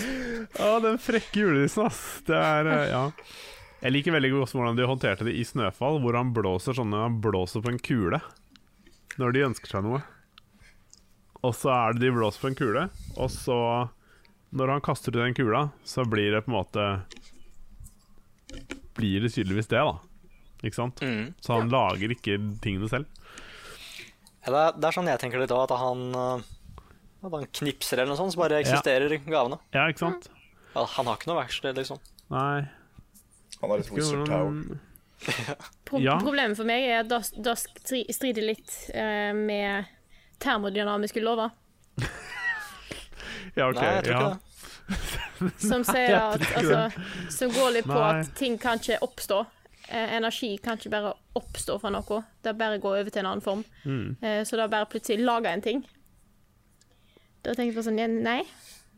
Å, den frekke julenissen, ass. Det er eh, Ja. Jeg liker veldig godt hvordan de håndterte det i Snøfall, hvor han blåser sånne Han blåser på en kule når de ønsker seg noe. Og så er det de blåser på en kule, og så Når han kaster ut den kula, så blir det på en måte Blir det tydeligvis det, da. Ikke sant? Så han lager ikke tingene selv. Ja, det, er, det er sånn jeg tenker litt òg, at han eh, At han knipser eller noe sånt, så bare eksisterer gavene. Ja, ikke sant? Ja, han har ikke noe verksted, liksom. Nei. Han har litt wizard Town. Pro Ja. Problemet for meg er at det det strider litt uh, med termodynamiske lover, Ja, OK. Nei, jeg tror ja. ikke det. som sier at altså, Som går litt på Nei. at ting kan ikke oppstå. Eh, energi kan ikke bare oppstå fra noe, det bare går over til en annen form. Mm. Eh, så det er bare plutselig laga en ting. Da tenker jeg på sånn ja, Nei.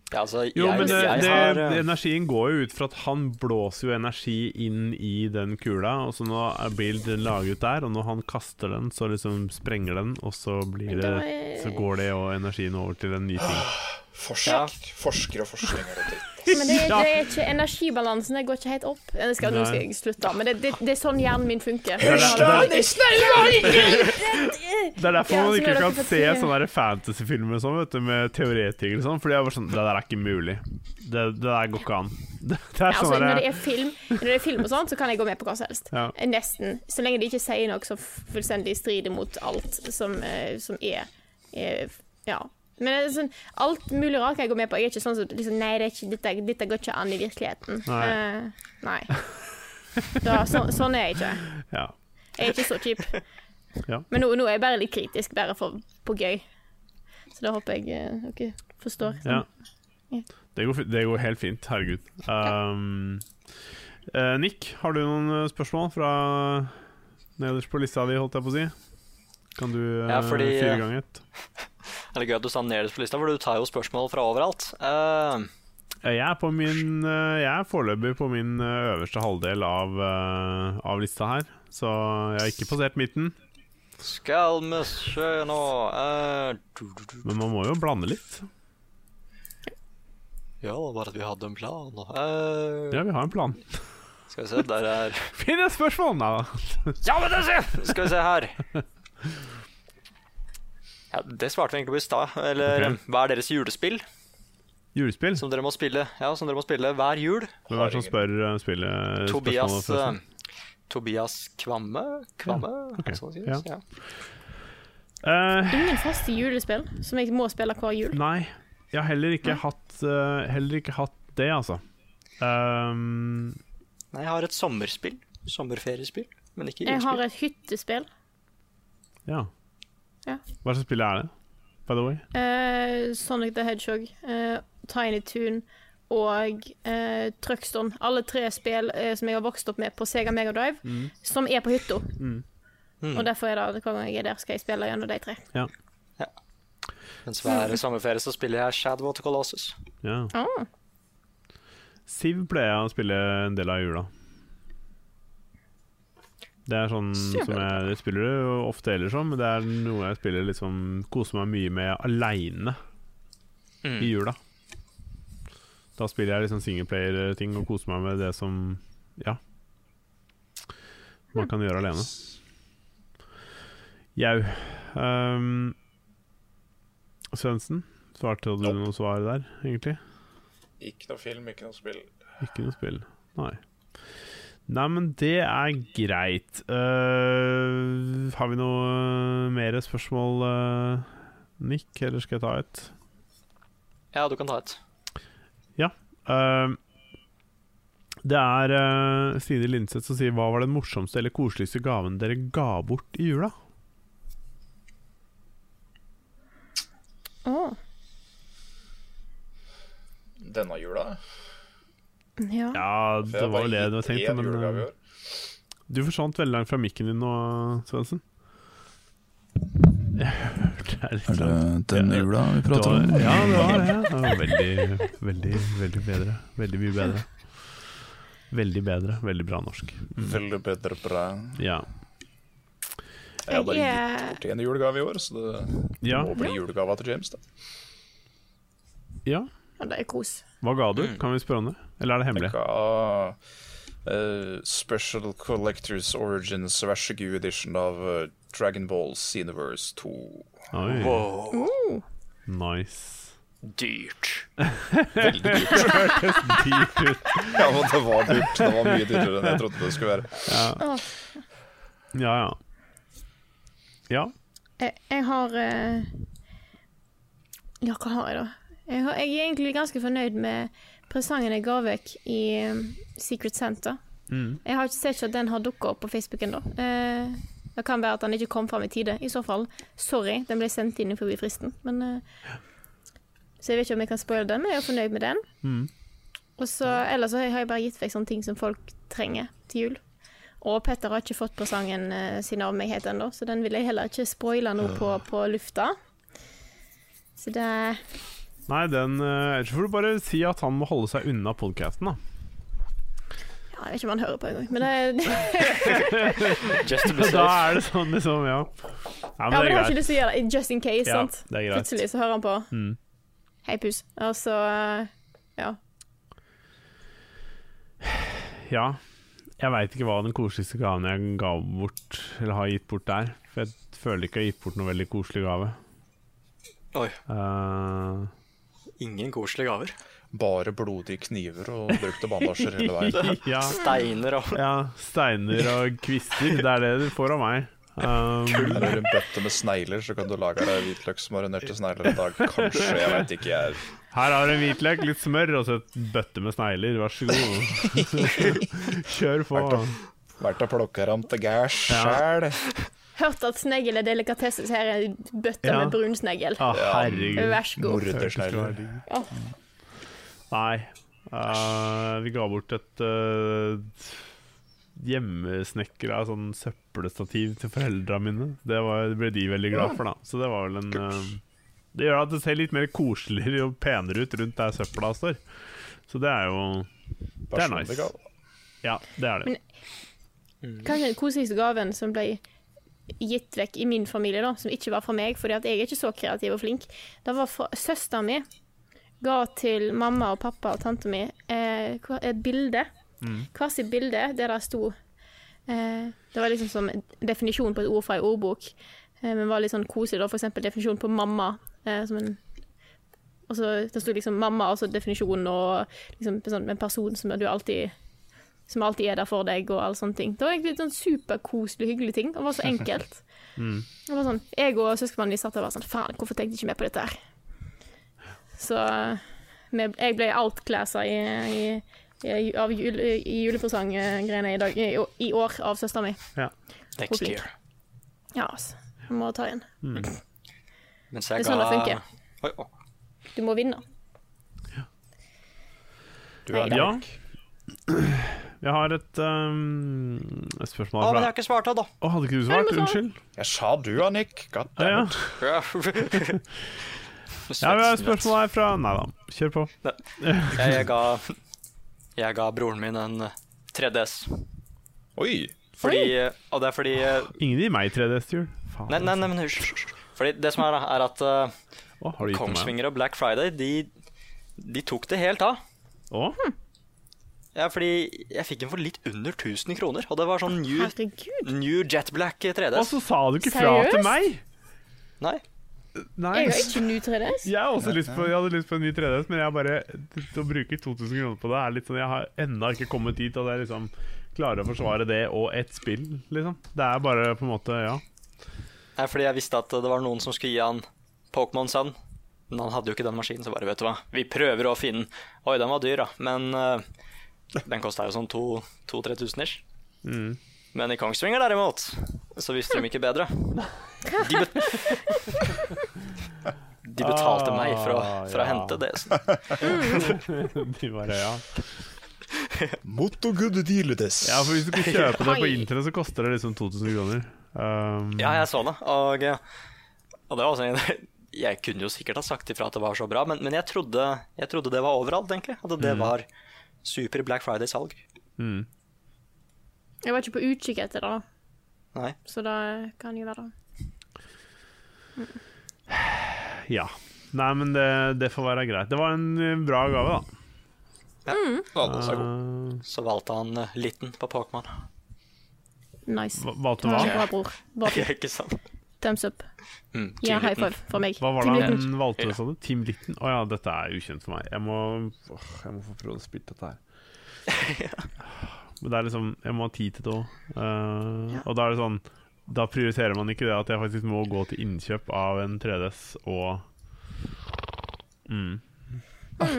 Ja, altså, Jo, men det, det, har eh, energien går jo ut fra at han blåser jo energi inn i den kula, og så nå er blir den laget der, og når han kaster den, så liksom sprenger den, og så blir det Så går det og energien over til en ny ting. Forsk, Forsker og forskning er dritt. Men det, det er ikke energibalansen. Det går ikke helt opp. Nå skal, skal jeg slutte, men det, det, det er sånn hjernen min funker. Det er, er derfor man ikke kan se se. sånne fantasyfilmer sånn, vet du, med teoretikere og sånn, for det er sånn Det der er ikke mulig. Det, det der går ikke an. Det, det er Ja, altså, sånn når det er film Når det er film og sånt, så kan jeg gå med på hva som helst. Ja. Nesten. Så lenge de ikke sier noe som fullstendig strider mot alt som, eh, som er, er Ja. Men det er sånn, alt mulig rart kan jeg gå med på. Jeg er ikke sånn som liksom, Nei, det er ikke, dette, dette går ikke an i virkeligheten. Nei. Uh, nei. Da, så, sånn er jeg ikke. ja. Jeg er ikke så kjip. Ja. Men nå, nå er jeg bare litt kritisk, bare for, på gøy. Så da håper jeg eh, dere forstår. Ja. Det går, det går helt fint. Herregud. Um, uh, Nick, har du noen spørsmål fra nederst på lista di, holdt jeg på å si? Kan du uh, Ja, fordi, fyre i gang et? Det er gøy at du sa nederst på lista, for du tar jo spørsmål fra overalt. Eh, Jeg er, på min, eh, jeg er foreløpig på min eh, øverste halvdel av, av lista her, så jeg har ikke passert midten. skal vi se nå du. Men man må jo blande litt. Ja, det var bare at vi hadde en plan. Uh, Ja, vi har en plan. Skal vi se, der er Finn et spørsmål! Nei da. Ja, men det ser! Skal vi se her. Ja, det svarte vi egentlig på i stad. Eller okay. hva er deres julespill Julespill? som dere må spille Ja, som dere må spille hver jul? Hvem er det som spør eh, spillet Tobias uh, eh, Tobias Kvamme? Kvamme? Ja. Okay. sånn ja. sies? Ja. Uh, Ingen faste julespill som jeg må spille hver jul. Nei, jeg har heller ikke hatt uh, Heller ikke hatt det, altså. Um, Nei, jeg har et sommerspill. Sommerferiespill, men ikke julespill. Jeg har et hyttespill. ja. Ja. Hva slags spill er det, by the way? Uh, Sonic the Hedgehog, uh, Tiny Toon og uh, Truckstone. Alle tre spill som jeg har vokst opp med på Sega Mega Drive, Mm. som er på hytta. Mm. Og derfor er det hver gang jeg er der, skal jeg spille gjennom de tre. Ja. Mens hver sommerferie så spiller jeg Shadow of the Colossus. ja. Ah. Siv pleier jeg å spille en del av jula. Det er sånn som jeg, det spiller det ofte ellers som. det er noe jeg spiller liksom Koser meg mye med aleine Mm. i jula. Da spiller jeg liksom singleplayer-ting og koser meg med det som Ja. Man kan gjøre alene. Jau. Um, Svendsen, svarte du noe svar der, egentlig? Ikke noe film, ikke noe spill. Ikke noe spill. Nei. Nei, men det er greit. Uh, har vi noe uh, mer spørsmål, uh, Nick, eller skal jeg ta et? Ja, du kan ta et. Eh, det er uh, Stine Lindseth som sier Hva var den morsomste eller koseligste gaven dere ga bort i jula? Oh. Denne jula. Ja. Ja, det var jo det du tenkte, tenkt, men eh, du forsvant veldig langt fra mikken din nå, Svendsen. Er det den denne jula vi prater om? Ja, det var det. Det var veldig, veldig, veldig bedre. Veldig mye bedre. Veldig bedre. Veldig bra norsk. Mm. Veldig bedre bra. Ja. Jeg har bare gitt bort en julegave i år, så det Ja. må bli julegava til James. da ja. Ja, det er kos. Hva ga du? Kan vi spørre om det? Eller er det hemmelig? Jeg ga uh, Special Collectors Origins vær så god edition av uh, Dragon Ball Universe 2. Oi, Wow. Uh, nice. Dyrt. Veldig dyrt. Hørtes dyrt ut. Ja, men det var dyrt. Det var mye dyrere enn jeg trodde det skulle være. Ja, Ja, ja. Ja. jeg, jeg har uh... Ja, hva har jeg, da? Jeg, har, jeg er egentlig ganske fornøyd med presangen jeg ga vekk i eh, Secret Center. Mm. Jeg har ikke sett at den har dukka opp på Facebook ennå. Eh, det kan være at den ikke kom fram i tide. I så fall, sorry, den ble sendt inn forbi fristen. Men, eh, så jeg vet ikke om jeg kan spoile den, men jeg er fornøyd med den. Mm. Og så, ellers så har jeg bare gitt vekk sånne ting som folk trenger til jul. Og Petter har ikke fått presangen eh, sin av meg helt ennå, så den vil jeg heller ikke spoile nå på, på lufta. Så det Nei, den eh, Ellers får du bare si at han må holde seg unna podkasten, da. Ja, jeg vet ikke om han hører på engang, men det Just to be Da er det sånn, liksom, ja. Ja, Ja, men det jeg har ikke lyst til å gjøre det, just in case, Ja, sant. det er greit. Plutselig så hører han på. Mm. Hei, pus. Og så eh, Ja. Ja. Jeg veit ikke hva den koseligste gaven jeg ga bort, eller har gitt bort, der. For jeg føler ikke jeg har gitt bort noe veldig koselig gave. Oi. Eh, Ingen koselige gaver. Bare blodige kniver og brukte bandasjer hele veien. ja, Steiner og ja, steiner og kvister. Det er det du får av meg. Um, Her er en bøtte med snegler, så kan du lage deg hvitløksmarinerte snegler en dag. Kanskje, jeg veit ikke. Jeg her har du en hvitløk, litt smør og så et bøtte med snegler. Vær så god. Kjør på. vært og plukka dem til gærs Ja. Hørt at snegl er delikatesse, så her er en bøtte Ja. med brunsnegl. Å, herregud. Vær så god. Ja. Nei. eh, vi ga bort et uh, hjemmesnekra sånn søppelstativ til foreldra mine. Det, var, det ble de veldig glad for, da. Så det var vel en eh, Det gjør at det ser litt mer koseligere og penere ut rundt der søpla står. Så det er jo Det er Personlig nice. gave. Ja, det er det. Kanskje den koseligste gaven som ble gitt vekk i min familie, da, som ikke var fra meg, fordi jeg er ikke så kreativ og flink, det var fra søsteren min. Ga til mamma og pappa og tanta mi eh, et bilde. Hver sitt bilde der det sto eh, Det var liksom som definisjon på et ord fra ei ordbok, eh, men var litt sånn koselig. da, For eksempel definisjon på mamma. Eh, som en og så Det sto liksom mamma, og så definisjonen, og liksom en sånn, en person som du alltid som alltid er der for deg, og alle sånne ting. Det var egentlig litt sånn superkoselig, hyggelig ting. Det var så enkelt. Det var sånn, Jeg og søskenbarnet mitt satt der og var sånn Faen, hvorfor tenkte jeg ikke mer på dette her? Så jeg ble outclassa i, i, i, av jul, i julepresanggreiene i, dag- i, i år av søstera mi. Next flink. year. Ja, altså. Jeg må ta igjen. Mens Det er sånn det funker. Oi, oh. Du må vinne. Du er Ja. Jeg har et, um, et spørsmål Å, men jeg har ikke svart da. Å, hadde ikke du svart? Unnskyld. Jeg sa du, Annik. God Ja, ja. damn it. ja, vi har et spørsmål her fra Nei da, kjør på. Jeg, jeg, ga, jeg ga broren min en 3DS. Oi. Fordi, og det er fordi Ingen gir meg 3DS til jul. Faen. Nei, nei, nei men hysj. hysj, hysj. Fordi det som er, da, er at eh, Å, har du gitt meg? Kongsvinger og Black Friday, de, de tok det helt av. Å? Ja, fordi jeg fikk den for litt under 1000 kroner, og det var sånn new, Herregud. new Jet Black 3DS. Og så sa du ikke fra Seriøst? til meg! Nei. Nei. Jeg har ikke ny 3DS. Jeg, har også lyst på, jeg hadde lyst på en ny 3DS, men jeg bare Å bruke 2000 kroner på det er litt sånn Jeg har ennå ikke kommet dit at jeg liksom klarer å forsvare det og ett spill, liksom. Det er bare på en måte Ja. Nei, fordi jeg visste at det var noen som skulle gi han Pokémon Sun Men han hadde jo ikke den maskinen, så bare vet du hva, vi prøver å finne Oi, den var dyr, da, men eh, den kosta jo sånn 2000-3000 ish. Mm. Men i Kongsvinger derimot, så visste de ikke bedre. De, bet de betalte meg for å, for å Ah, hente det. Så. De bare, ja. Motto good dealedes. ja, for hvis du kunne kjøpe det på internett, så koster det liksom 2000 kroner. Um, Ja, jeg så det, og, og det var også en Jeg kunne jo sikkert ha sagt ifra at det var så bra, men, men jeg, trodde, jeg trodde det var overalt, egentlig. At det var super Black Friday-salg. mm. Jeg var ikke på utkikk etter det, da. Nei. så det kan jo være det. Ja. Nei, men det, det får være greit. Det var en eh, bra gave, da. Ja, den så god. Uh, Så valgte han liten Litten på Pokémon. Nice. valgte hva? Ja, ikke sant? Thumbs up. Mm, ja, high five for meg. Hva var det han valgte, Ja. sa du? Team Litten? Å ja, dette er ukjent for meg. Jeg må, oh, jeg må få prøve å spille dette her. ja. Men det er liksom Jeg må ha tid til det òg. Og da er det sånn Da prioriterer man ikke det at jeg faktisk må gå til innkjøp av en 3DS og mm.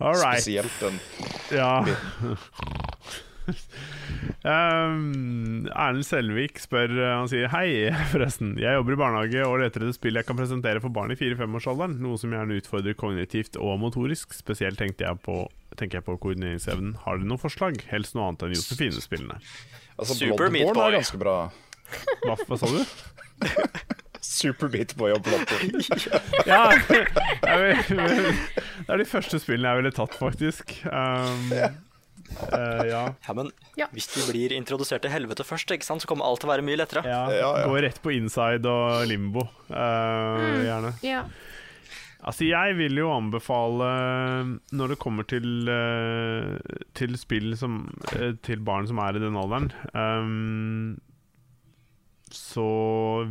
All right. Spesielt den. Ja. Um, Erlend Selvik spør uh, Han sier Hei, forresten. Jeg jobber i barnehage og leter etter spill jeg kan presentere for barn i 4-5-årsalderen. Noe som gjerne utfordrer kognitivt og motorisk. Spesielt tenkte jeg på, tenker jeg på koordineringsevnen. Har dere noen forslag? Helst noe annet enn Josefine-spillene. Altså, Super Meat Boy. er ganske bra. Hva, hva sa du? Super Meat Boy og Bloodborne. Ja, det er de første spillene jeg ville tatt, faktisk. Um, uh, ja. Ja, men Ja. hvis de blir introdusert til helvete først, ikke sant, så kommer alt til å være mye lettere. Ja, Ja, ja. Gå rett på inside og limbo, uh, gjerne. Ja. Altså, jeg vil jo anbefale Når det kommer til, uh, til spill som, til barn som er i den alderen um, Så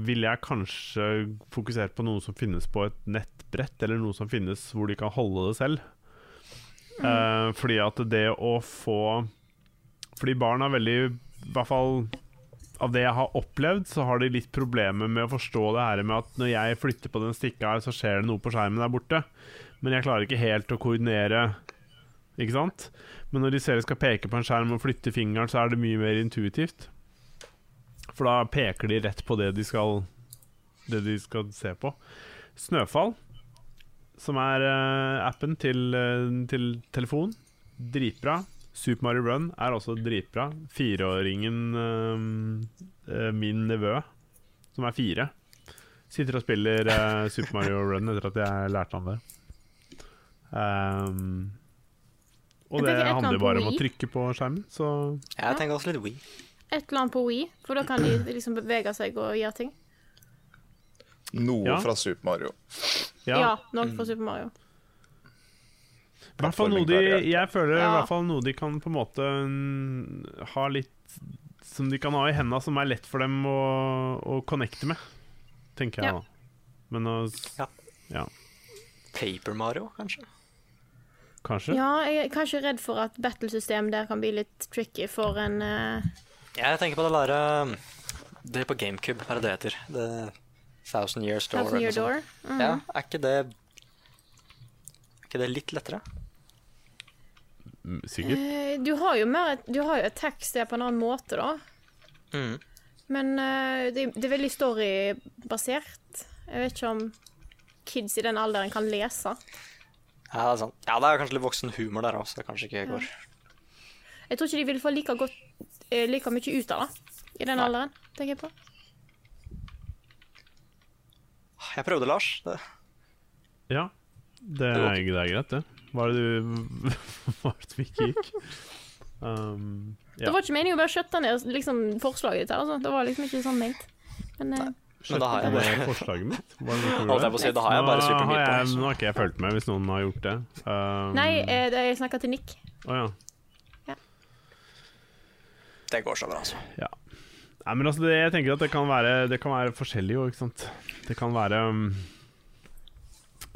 vil jeg kanskje fokusere på noe som finnes på et nettbrett, eller noe som finnes hvor de kan holde det selv. Eh, fordi at det å få Fordi barn er veldig I hvert fall av det jeg har opplevd, så har de litt problemer med å forstå det her med at når jeg flytter på den stikka her, så skjer det noe på skjermen der borte. Men jeg klarer ikke helt å koordinere, ikke sant? Men når de ser jeg skal peke på en skjerm og flytte fingeren, så er det mye mer intuitivt. For da peker de rett på det de skal, det de skal se på. Snøfall, som er eh, appen til, eh, til telefon, dritbra. Super Mario Run er også dritbra. Fireåringen eh, min nevø, som er fire, sitter og spiller Super Mario Run etter at jeg lærte han det. Um, og det handler bare om å trykke på skjermen, så Jeg tenker også litt We. Et eller annet på Wii, for da kan de liksom bevege seg og gjøre ting. Noe Ja. fra Super Mario. Ja, ja. noe fra Super Mario. I hvert fall noe de, jeg føler i Ja. hvert fall noe de kan på en måte mm, ha litt Som de kan ha i henda, som er lett for dem å, å connecte med, tenker jeg Ja. da. Men å Ja. ja, Paper Mario, kanskje? kanskje. Ja, jeg er kanskje redd for at battlesystemet der kan bli litt tricky for en uh... Jeg tenker på det lære Det på GameCube, hva er det det heter? The Thousand Years Door. Thousand Year Door. Mm. Ja, er ikke det Er ikke det litt lettere? Mm, Sikkert. Eh, Du har jo mer Du har jo et tekst der på en annen måte, da. Mm. Men eh, det, det er veldig storybasert. Jeg vet ikke om kids i den alderen kan lese. Ja, det er sant. Ja, det er kanskje litt voksen humor der òg, så det kanskje ikke går. Jeg tror ikke de vil få like godt eh, like mye ut av det i den alderen, tenker jeg på. Jeg prøvde, Lars. Det, Ja, det er, det er greit, det. Hva er det du Hva er det vi ikke gikk? Um, Det var ikke meningen å bare skjøtte ned liksom, forslaget ditt. her, Altså. Det var liksom ikke sånn ment. Men eh, men da har jeg bare forslaget mitt. Hva er det si, da har jeg bare Nå Super har Meat jeg- Boy. Nå har ikke jeg fulgt med, hvis noen har gjort det. Um, Nei, eh, jeg snakka til Nick. Å ja. Det går så bra, altså. Nei, men altså, det, jeg tenker at det kan være, det kan være forskjellig jo, ikke sant. Det kan være um,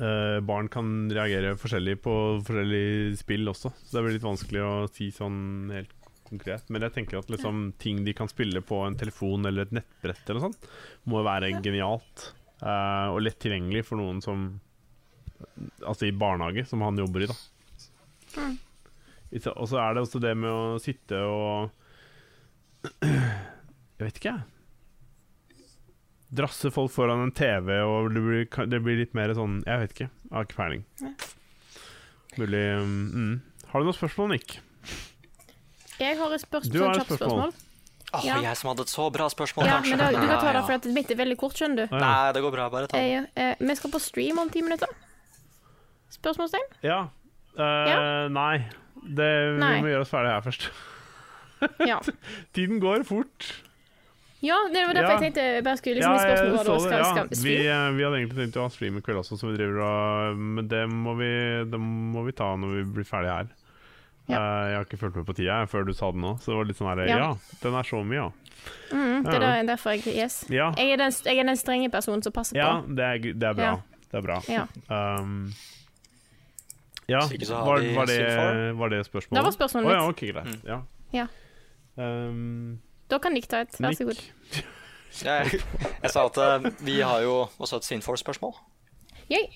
uh, Barn kan reagere forskjellig på forskjellige spill også, så det blir litt vanskelig å si sånn helt konkret. Men jeg tenker at liksom, ting de kan spille på en telefon eller et nettbrett, eller noe sånt, må være genialt. uh, og lett tilgjengelig for noen som Altså i barnehage, som han jobber i, da. Mm. Og så er det også det med å sitte og Jeg vet ikke, jeg. Drasse folk foran en TV, og det blir, det blir litt mer sånn Jeg vet ikke. Jeg har ikke peiling. Nei. Mulig mm. Har du noen spørsmål, Nick? Jeg har et spørsmål, Du har et spørsmål. spørsmål. Åh, Ja. jeg som hadde et så bra spørsmål, Ja, kanskje. men da, du kan ta det, for at mitt er veldig kort, skjønner du. Nei, det går bra. Bare ta det. Jeg, eh, vi skal på stream om ti minutter. Spørsmålstegn? Ja. Eh, Nei. Det, Nei. Vi må gjøre oss ferdig her først. Ja. Tiden går fort. Ja, det var derfor Ja. jeg tenkte jeg bare skulle liksom Ja, spørsmålet det, skal, ja. skal Vi, eh, vi hadde egentlig tenkt å ha stream i kveld også, så vi driver og Men det må vi, det må vi ta når vi blir ferdig her. Ja. Uh, jeg har ikke fulgt med på tida før du sa det nå, så det var litt sånn her Ja, Ja. den er så mye, ja. Mm, det er Ja. der- derfor jeg Yes. Ja, Jeg er den, jeg er den strenge personen som passer ja på. det, er, det er bra. Ja. Det er bra. Ja. Um, ja, var, var, det, var det spørsmålet? Det var spørsmålet Å ja, mitt. ok, greit. Ja. Ja. Um, Da kan Nick ta et. Vær så god. Jeg, jeg sa at eh, vi har jo også et Sinfor-spørsmål. Jeg,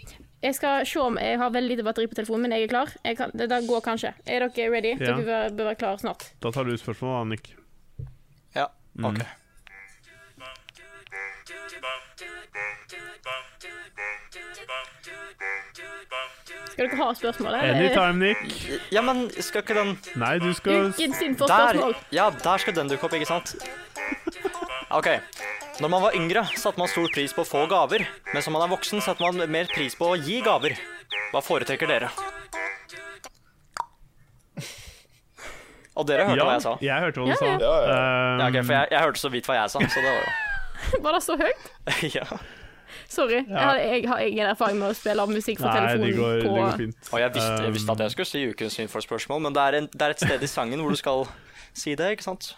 jeg skal se om jeg har veldig lite batteri på telefonen men Jeg er klar. Jeg kan, det, det går kanskje. Er dere ready? Ja. Dere bør, bør være klare snart. Da tar du spørsmålet, Nick. Ja, Mm. Skal dere ha spørsmål? eller? Anytime, Nick. Ja, men skal ikke den Nei, du skal Ukens Der, ja, der skal den dukke opp, ikke sant? OK. Når man var yngre, satte man stor pris på å få gaver. Men som man er voksen, setter man mer pris på å gi gaver. Hva foretrekker dere? Og dere hørte ja, hva jeg sa? Jeg hørte hva du Ja, sa. ja. Ja, ja. Um, Ja, ok, for jeg, jeg hørte så vidt hva jeg sa, så det var jo Var det så høyt? ja. Sorry. Jeg, har, jeg har ingen erfaring med å spille av musikk fra Nei, det telefonen på... det går fint. Og jeg visste, jeg visste at Um, jeg skulle si ukens Sinfor-spørsmål, men det er, en, det er et sted i sangen hvor du skal si det, ikke sant?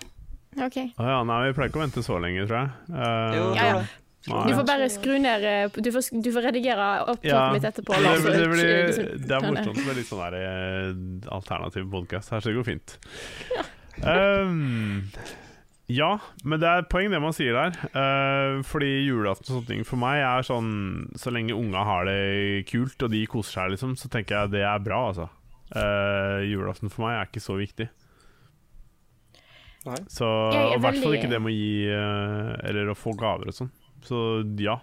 OK. Å ja, nei, vi pleier ikke å vente så lenge, tror jeg. Uh, Jo, Ja, ja. Du får bare skru ned eh, Du får, du får redigere opptaket Ja, mitt etterpå. det, Lars, det, blir, det er morsomt med litt sånn der eh, alternativ podkast her, så det går fint. Um, ja, men det er et poeng det man sier der. Uh, fordi julaften og sånne ting for meg er sånn Så lenge unga har det kult og de koser seg, liksom, så tenker jeg det er bra, altså. Uh, julaften for meg er ikke så viktig. Nei. Så, er og i hvert fall ikke det med å gi uh, Eller å få gaver og sånn. Så ja,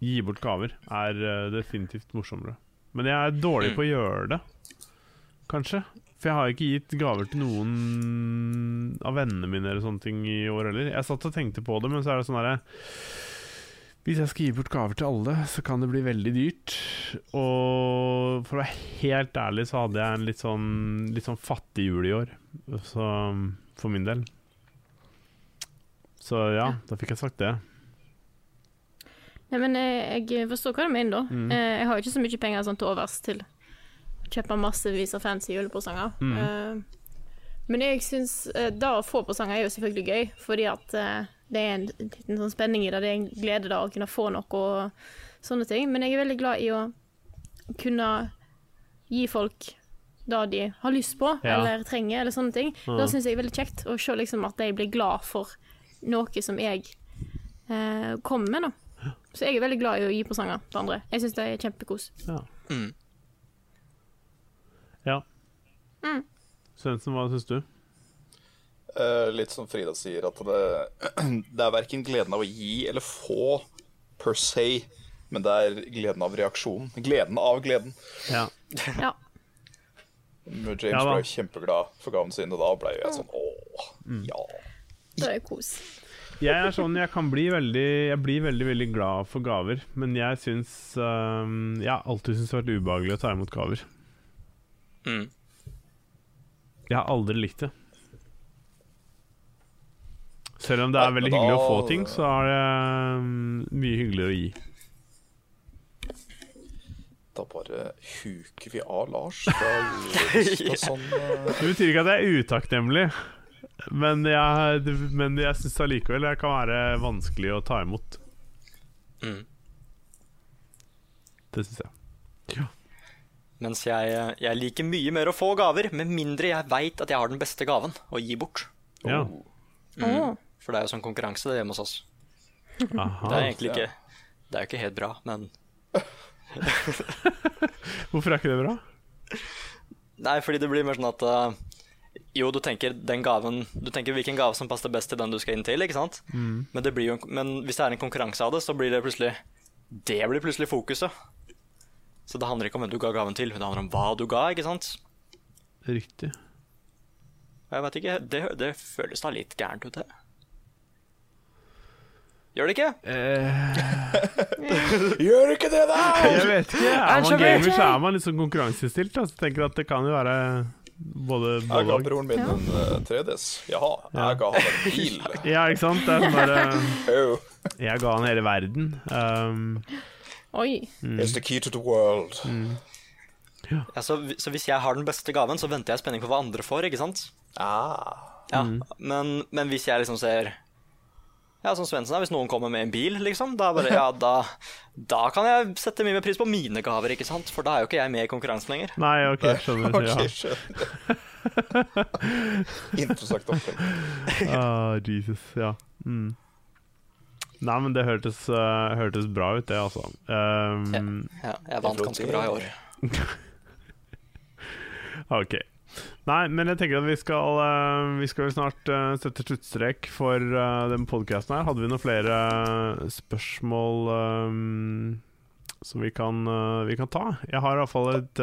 gi bort gaver er definitivt morsommere. Men jeg er dårlig på å gjøre det, kanskje. For jeg har ikke gitt gaver til noen av vennene mine eller sånne ting i år heller. Jeg satt og tenkte på det, men så er det sånn herre Hvis jeg skal gi bort gaver til alle, så kan det bli veldig dyrt. Og for å være helt ærlig så hadde jeg en litt sånn, litt sånn fattig jul i år. Så for min del. Så ja, da fikk jeg sagt det. Nei, men jeg, jeg forstår hva du mener, da. Mm. Eh, Jeg har jo ikke så mye penger sånn til overs til kjøpe massevis av fancy julepresanger. Mm. Uh, Men jeg syns uh, det å få presanger er jo selvfølgelig gøy, fordi at uh, det er en liten sånn spenning i det. Det er en glede da å kunne få noe og sånne ting. Men jeg er veldig glad i å kunne gi folk det de har lyst på, Ja. eller trenger, eller sånne ting. Mm. Da syns jeg er veldig kjekt å se liksom at de blir glad for noe som jeg eh, kommer med, da. Så jeg er veldig glad i å gi presanger til andre. Jeg syns det er kjempekos. Ja. Mm. ja. Mm. Svendsen, hva syns du? Uh, litt som Frida sier, at det, det er verken gleden av å gi eller få per se, men det er gleden av reaksjonen. Gleden av gleden. Ja. Ja. James Ja ble kjempeglad for gaven sin, og da ble jeg sånn åh, Mm. ja. Det er kos. Jeg er sånn, jeg kan bli veldig Jeg blir veldig veldig glad for gaver, men jeg syns um, Jeg har alltid syntes det har vært ubehagelig å ta imot gaver. Mm. Jeg har aldri likt det. Selv om det er veldig hyggelig å få ting, så er det um, mye hyggeligere å gi. Da bare huker vi av Lars Det sånn uh... Det betyr ikke at jeg er utakknemlig, men jeg, men jeg syns allikevel det kan være vanskelig å ta imot. Mm. Det syns jeg. Ja. Mens jeg, jeg liker mye mer å få gaver, med mindre jeg veit at jeg har den beste gaven å gi bort. Ja. Mm. For det er jo sånn konkurranse det hjemme hos oss. Aha. Det er egentlig ikke Det er jo ikke helt bra, men Hvorfor er ikke det bra? Nei, fordi det blir mer sånn at uh, Jo, du tenker den gaven Du tenker hvilken gave som passer best til den du skal inn til, ikke sant? Mm. Men, det blir jo, men hvis det er en konkurranse av det, så blir det plutselig Det blir plutselig fokuset. Så det handler ikke om hvem du ga gaven til, det handler om hva du ga, ikke sant? Riktig. Jeg vet ikke, det, det føles da litt gærent ut, det. Gjør det ikke? Gjør ikke det, da! Jeg vet ikke. Er man gamer, så er man litt sånn konkurransestilt. Altså. Tenker at det kan jo være både Jeg ga broren min en uh, 3DS. Jaha, jeg ga han en bil. Ja, ikke sant? Det er sånn eh, Oh, jeg ga han hele verden. Um, Oi. it's the key to the world. Ja, så, så hvis jeg har den beste gaven, så venter jeg i spenning på hva andre får, ikke sant? Ah. Ja, men, men hvis jeg liksom ser Ja, som Svendsen er, hvis noen kommer med en bil, liksom, da, bare, ja, da, da kan jeg sette mye mer pris på mine gaver, ikke sant? For da er jo ikke jeg med i konkurransen lenger. nei, OK, skjønner. Ok, Ja. skjønner. Interessant opplegg. Ah, Jesus, ja. Mm. Nei, men det hørtes, uh, hørtes bra ut, det, altså. Um, Ja, jeg vant ganske bra i år. OK. Nei, men jeg tenker at vi skal uh, Vi skal jo snart uh, sette sluttstrek for uh, den podkasten her. Hadde vi noen flere spørsmål um, som vi kan, vi kan ta? Jeg har iallfall et,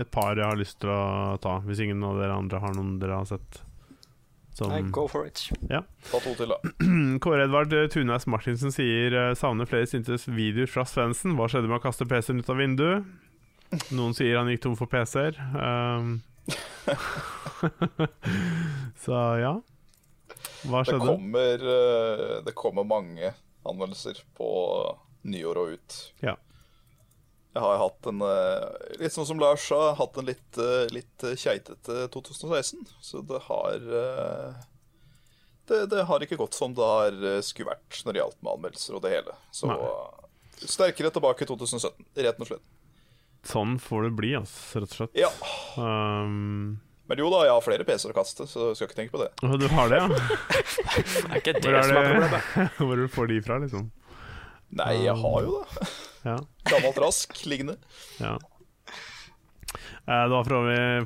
et par jeg har lyst til å ta, hvis ingen av dere andre har noen dere har sett. Som, Nei, go for it. ja. Ta to til, da. Kåre Edvard Tunæs Martinsen sier eh, savner flere syntes videoer fra Svendsen. Hva skjedde med å kaste PC-en ut av vinduet? Noen sier han gikk tom for PC-er. Um, så ja. Hva Det skjedde? kommer, eh, det kommer mange anmeldelser på nyår og ut. Ja. Jeg har hatt en eh, Litt sånn som Lars sa, hatt en litt, eh, litt eh, keitete 2016. Så det har det, det har ikke gått som det har skulle vært når det gjaldt med anmeldelser og det hele. Så Nei. sterkere tilbake i 2017, rett og slett. Sånn får det bli, altså, rett og slett. Ja. Um, Men jo da, jeg har flere PC-er å kaste, så skal ikke tenke på det. du har det, ja? Er ikke det Hvor, som er er problemet? det, hvor du får de fra, liksom? Nei, jeg har jo det. Ja. Gammelt rask liggende. Ja. Eh, Det var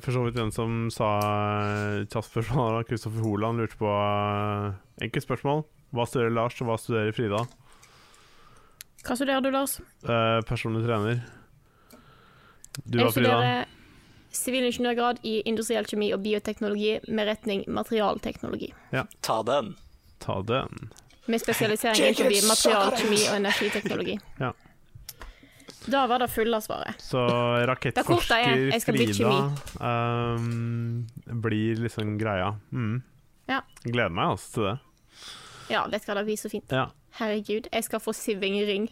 for så vidt den som sa eh, tatt Kristoffer Holand lurte på uh, enkelt spørsmål. Hva studerer Lars, og hva studerer Frida? Hva studerer du, Lars? Eh, personlig trener. Du Jeg og Frida? studerer sivilingeniørgrad i industriell kjemi og bioteknologi med retning materialteknologi. Ta den. Ta den. Med spesialisering innenfor materialkjemi og energiteknologi. Ja. Da var det fulle svaret. Så er rakettforsker er. Jeg skal bli Frida um, blir liksom greia. Mm. Ja. Gleder meg altså til det. Ja, det skal da bli så fint. Ja. Herregud, jeg skal få siving i ring.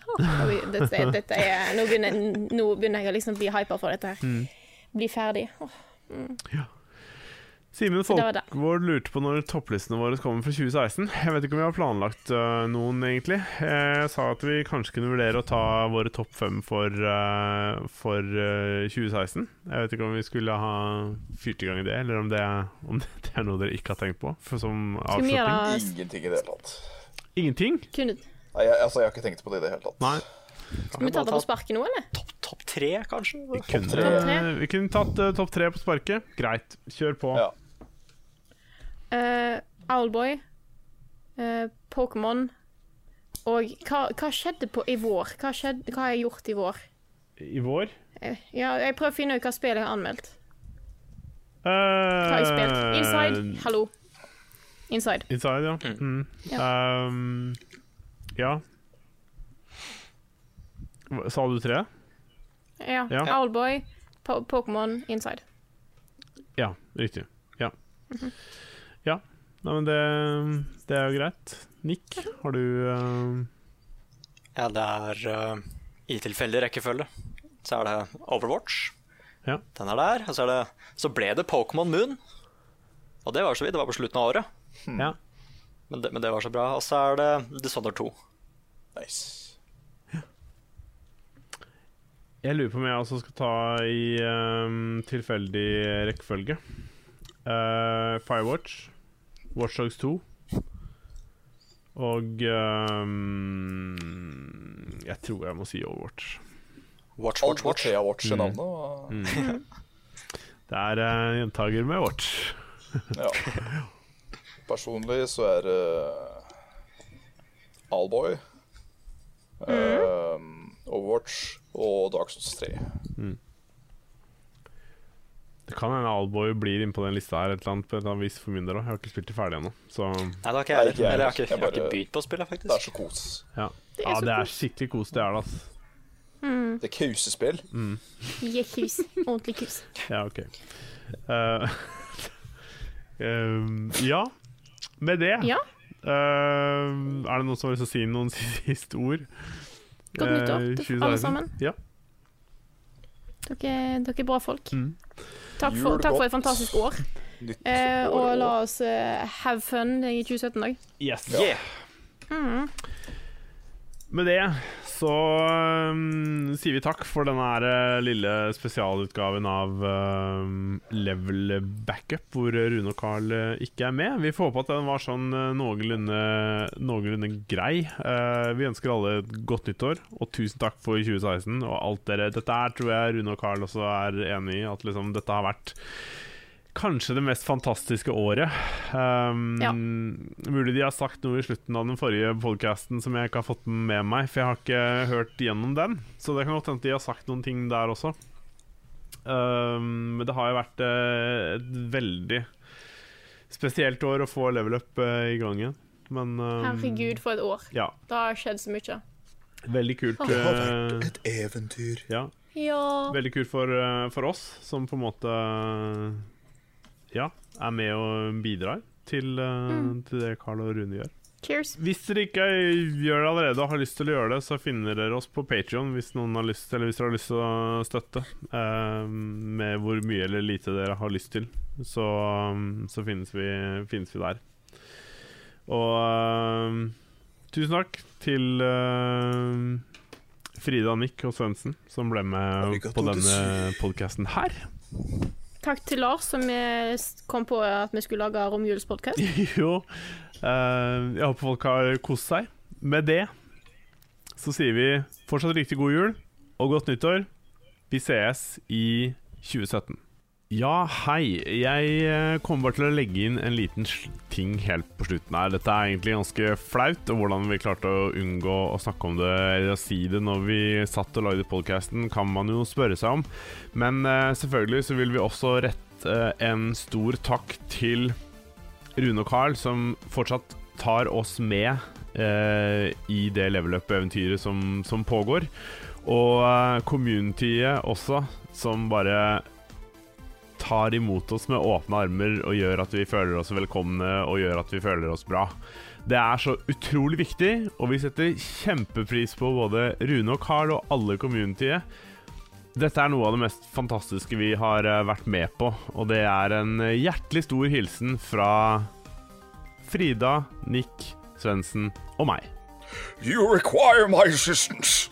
Dette, dette er, nå, begynner, nå begynner jeg å liksom bli hypa for dette her. Mm. Bli ferdig. Oh. Mm. Så det. Folkvord lurte på når topplistene våre kommer for 2016. Jeg vet ikke om vi har planlagt uh, noen, egentlig. Jeg sa at vi kanskje kunne vurdere å ta våre topp fem for, uh, for uh, 2016. Jeg vet ikke om vi skulle ha fyrt i gang det, eller om det, er, om det er noe dere ikke har tenkt på. For som avslutning. Ingenting i det hele tatt. Ingenting? kunne, Nei, jeg, altså, jeg har ikke tenkt på det i det hele tatt. Nei. Skal vi ta det på sparket nå, eller? Topp top tre, kanskje? Vi kunne, Topp tre. vi kunne tatt uh, topp tre på sparket. Greit, kjør på. Ja. Uh, Owlboy, uh, Pokémon og hva, hva skjedde på i vår? Hva, skjedde, hva har jeg gjort i vår? I vår. Eh, ja, jeg prøver å finne ut hva spill jeg har anmeldt. Uh, Hva har jeg spilt? Inside? Hallo. Inside. Inside, ja. Mm. Um, ja. Sa du tre? Ja. Ja. Owlboy, po Pokémon, Inside. Ja, riktig. Ja. Mm Ja. Nei, men det, det er jo greit. Nick, har du uh, Ja, det er uh, i tilfeldig rekkefølge. Så er det Overwatch. Ja. Den er der. Og så, er det, så ble det Pokémon Moon. Og det var så vidt. Det var på slutten av året. Ja. Men det, men det var så bra. Og så er det Dishonored 2. Nice. Jeg lurer på om jeg også skal ta i um, tilfeldig rekkefølge. Uh, Firewatch, Watchdogs 2 og um, Jeg tror jeg må si Overwatch. Watch, watch, watch. Ja, Watch i Mm. navnet. Mm. Det er uh, gjentaker med Watch. Ja. Personlig så er det Allboy, eh, Overwatch og Dark Souls 3. Mm. Det kan hende Alboy blir innpå den lista her et eller annet på et eller annet vis for min del òg. Jeg har ikke spilt det ferdig ennå. Så Nei, det har ikke jeg heller. Jeg har ikke, jeg Jeg har ikke begynt på spillet, faktisk. Det er så kos. ja, Det er ja det er kos. skikkelig kos, det er det, altså. Mm. Det er kusespill. Gi kus. Ordentlig kus. Ja, OK. Uh, um, ja, med det Ja. Uh, Er det noen som har lyst til å si noen siste ord? Godt nyttår Eh, til alle sammen. Ja. Dere, dere er bra folk. Mm. Takk, for, takk for et fantastisk år. Eh, og la oss eh, have fun i 2017 òg. Yes. Yeah. Mm. Med det så um, sier vi takk for denne her, eh, lille spesialutgaven av um, Level Backup, hvor Rune og Carl uh, ikke er med. Vi får håpe at den var sånn eh, noenlunde, noenlunde grei. Vi ønsker alle et godt nyttår, og tusen takk for 2016 og alt dere Dette her tror jeg Rune og Carl også er enig i, at liksom dette har vært Kanskje det mest fantastiske året. Um, Ja. Mulig de har sagt noe i slutten av den forrige podcasten som jeg ikke har fått med meg, for jeg har ikke hørt gjennom den. Så det kan godt hende de har sagt noen ting der også. Um, men det har jo vært eh, et veldig spesielt år å få level up eh, i gang igjen. Men um, Herregud, for et år. Ja, Det har skjedd så mye. veldig kult. Det har vært et eventyr. ja, Ja. Veldig kult for, eh, for oss, som på en måte Ja, er med og bidrar til, eh, Mm. til det Carl og Rune gjør. Cheers. Hvis dere ikke gjør det allerede og har lyst til å gjøre det, så finner dere oss på Patreon hvis hvis dere har lyst til å støtte. eh, med hvor mye eller lite dere har lyst til. Så, um, så finnes, vi, finnes vi der. Og um, tusen takk til uh, Frida, Nick og Svendsen som ble med Arigato på denne podkasten her. Takk til Lars, som kom på at vi skulle lage romjulspodkast. jo, Uh, jeg håper folk har kost seg. Med det så sier vi fortsatt riktig god jul og godt nyttår. Vi sees i 2017. Ja, hei. Jeg eh, kommer bare til å legge inn en liten ting helt på slutten her. Dette er egentlig ganske flaut, og hvordan vi klarte å unngå å snakke om det eller å si det når vi satt og lagde podkasten, kan man jo spørre seg om. Men uh, selvfølgelig så vil vi også rette uh, en stor takk til Rune og Carl, som fortsatt tar oss med uh, i det level up-eventyret som, som pågår. Og communityet også, som bare tar imot oss med åpne armer og gjør at vi føler oss velkomne og gjør at vi føler oss bra. Det er så utrolig viktig, og vi setter kjempepris på både Rune og Carl og alle communityet. Dette er noe av det mest fantastiske vi har eh, vært med på, og det er en hjertelig stor hilsen fra Frida, Nick, Svendsen og meg. You require my assistance.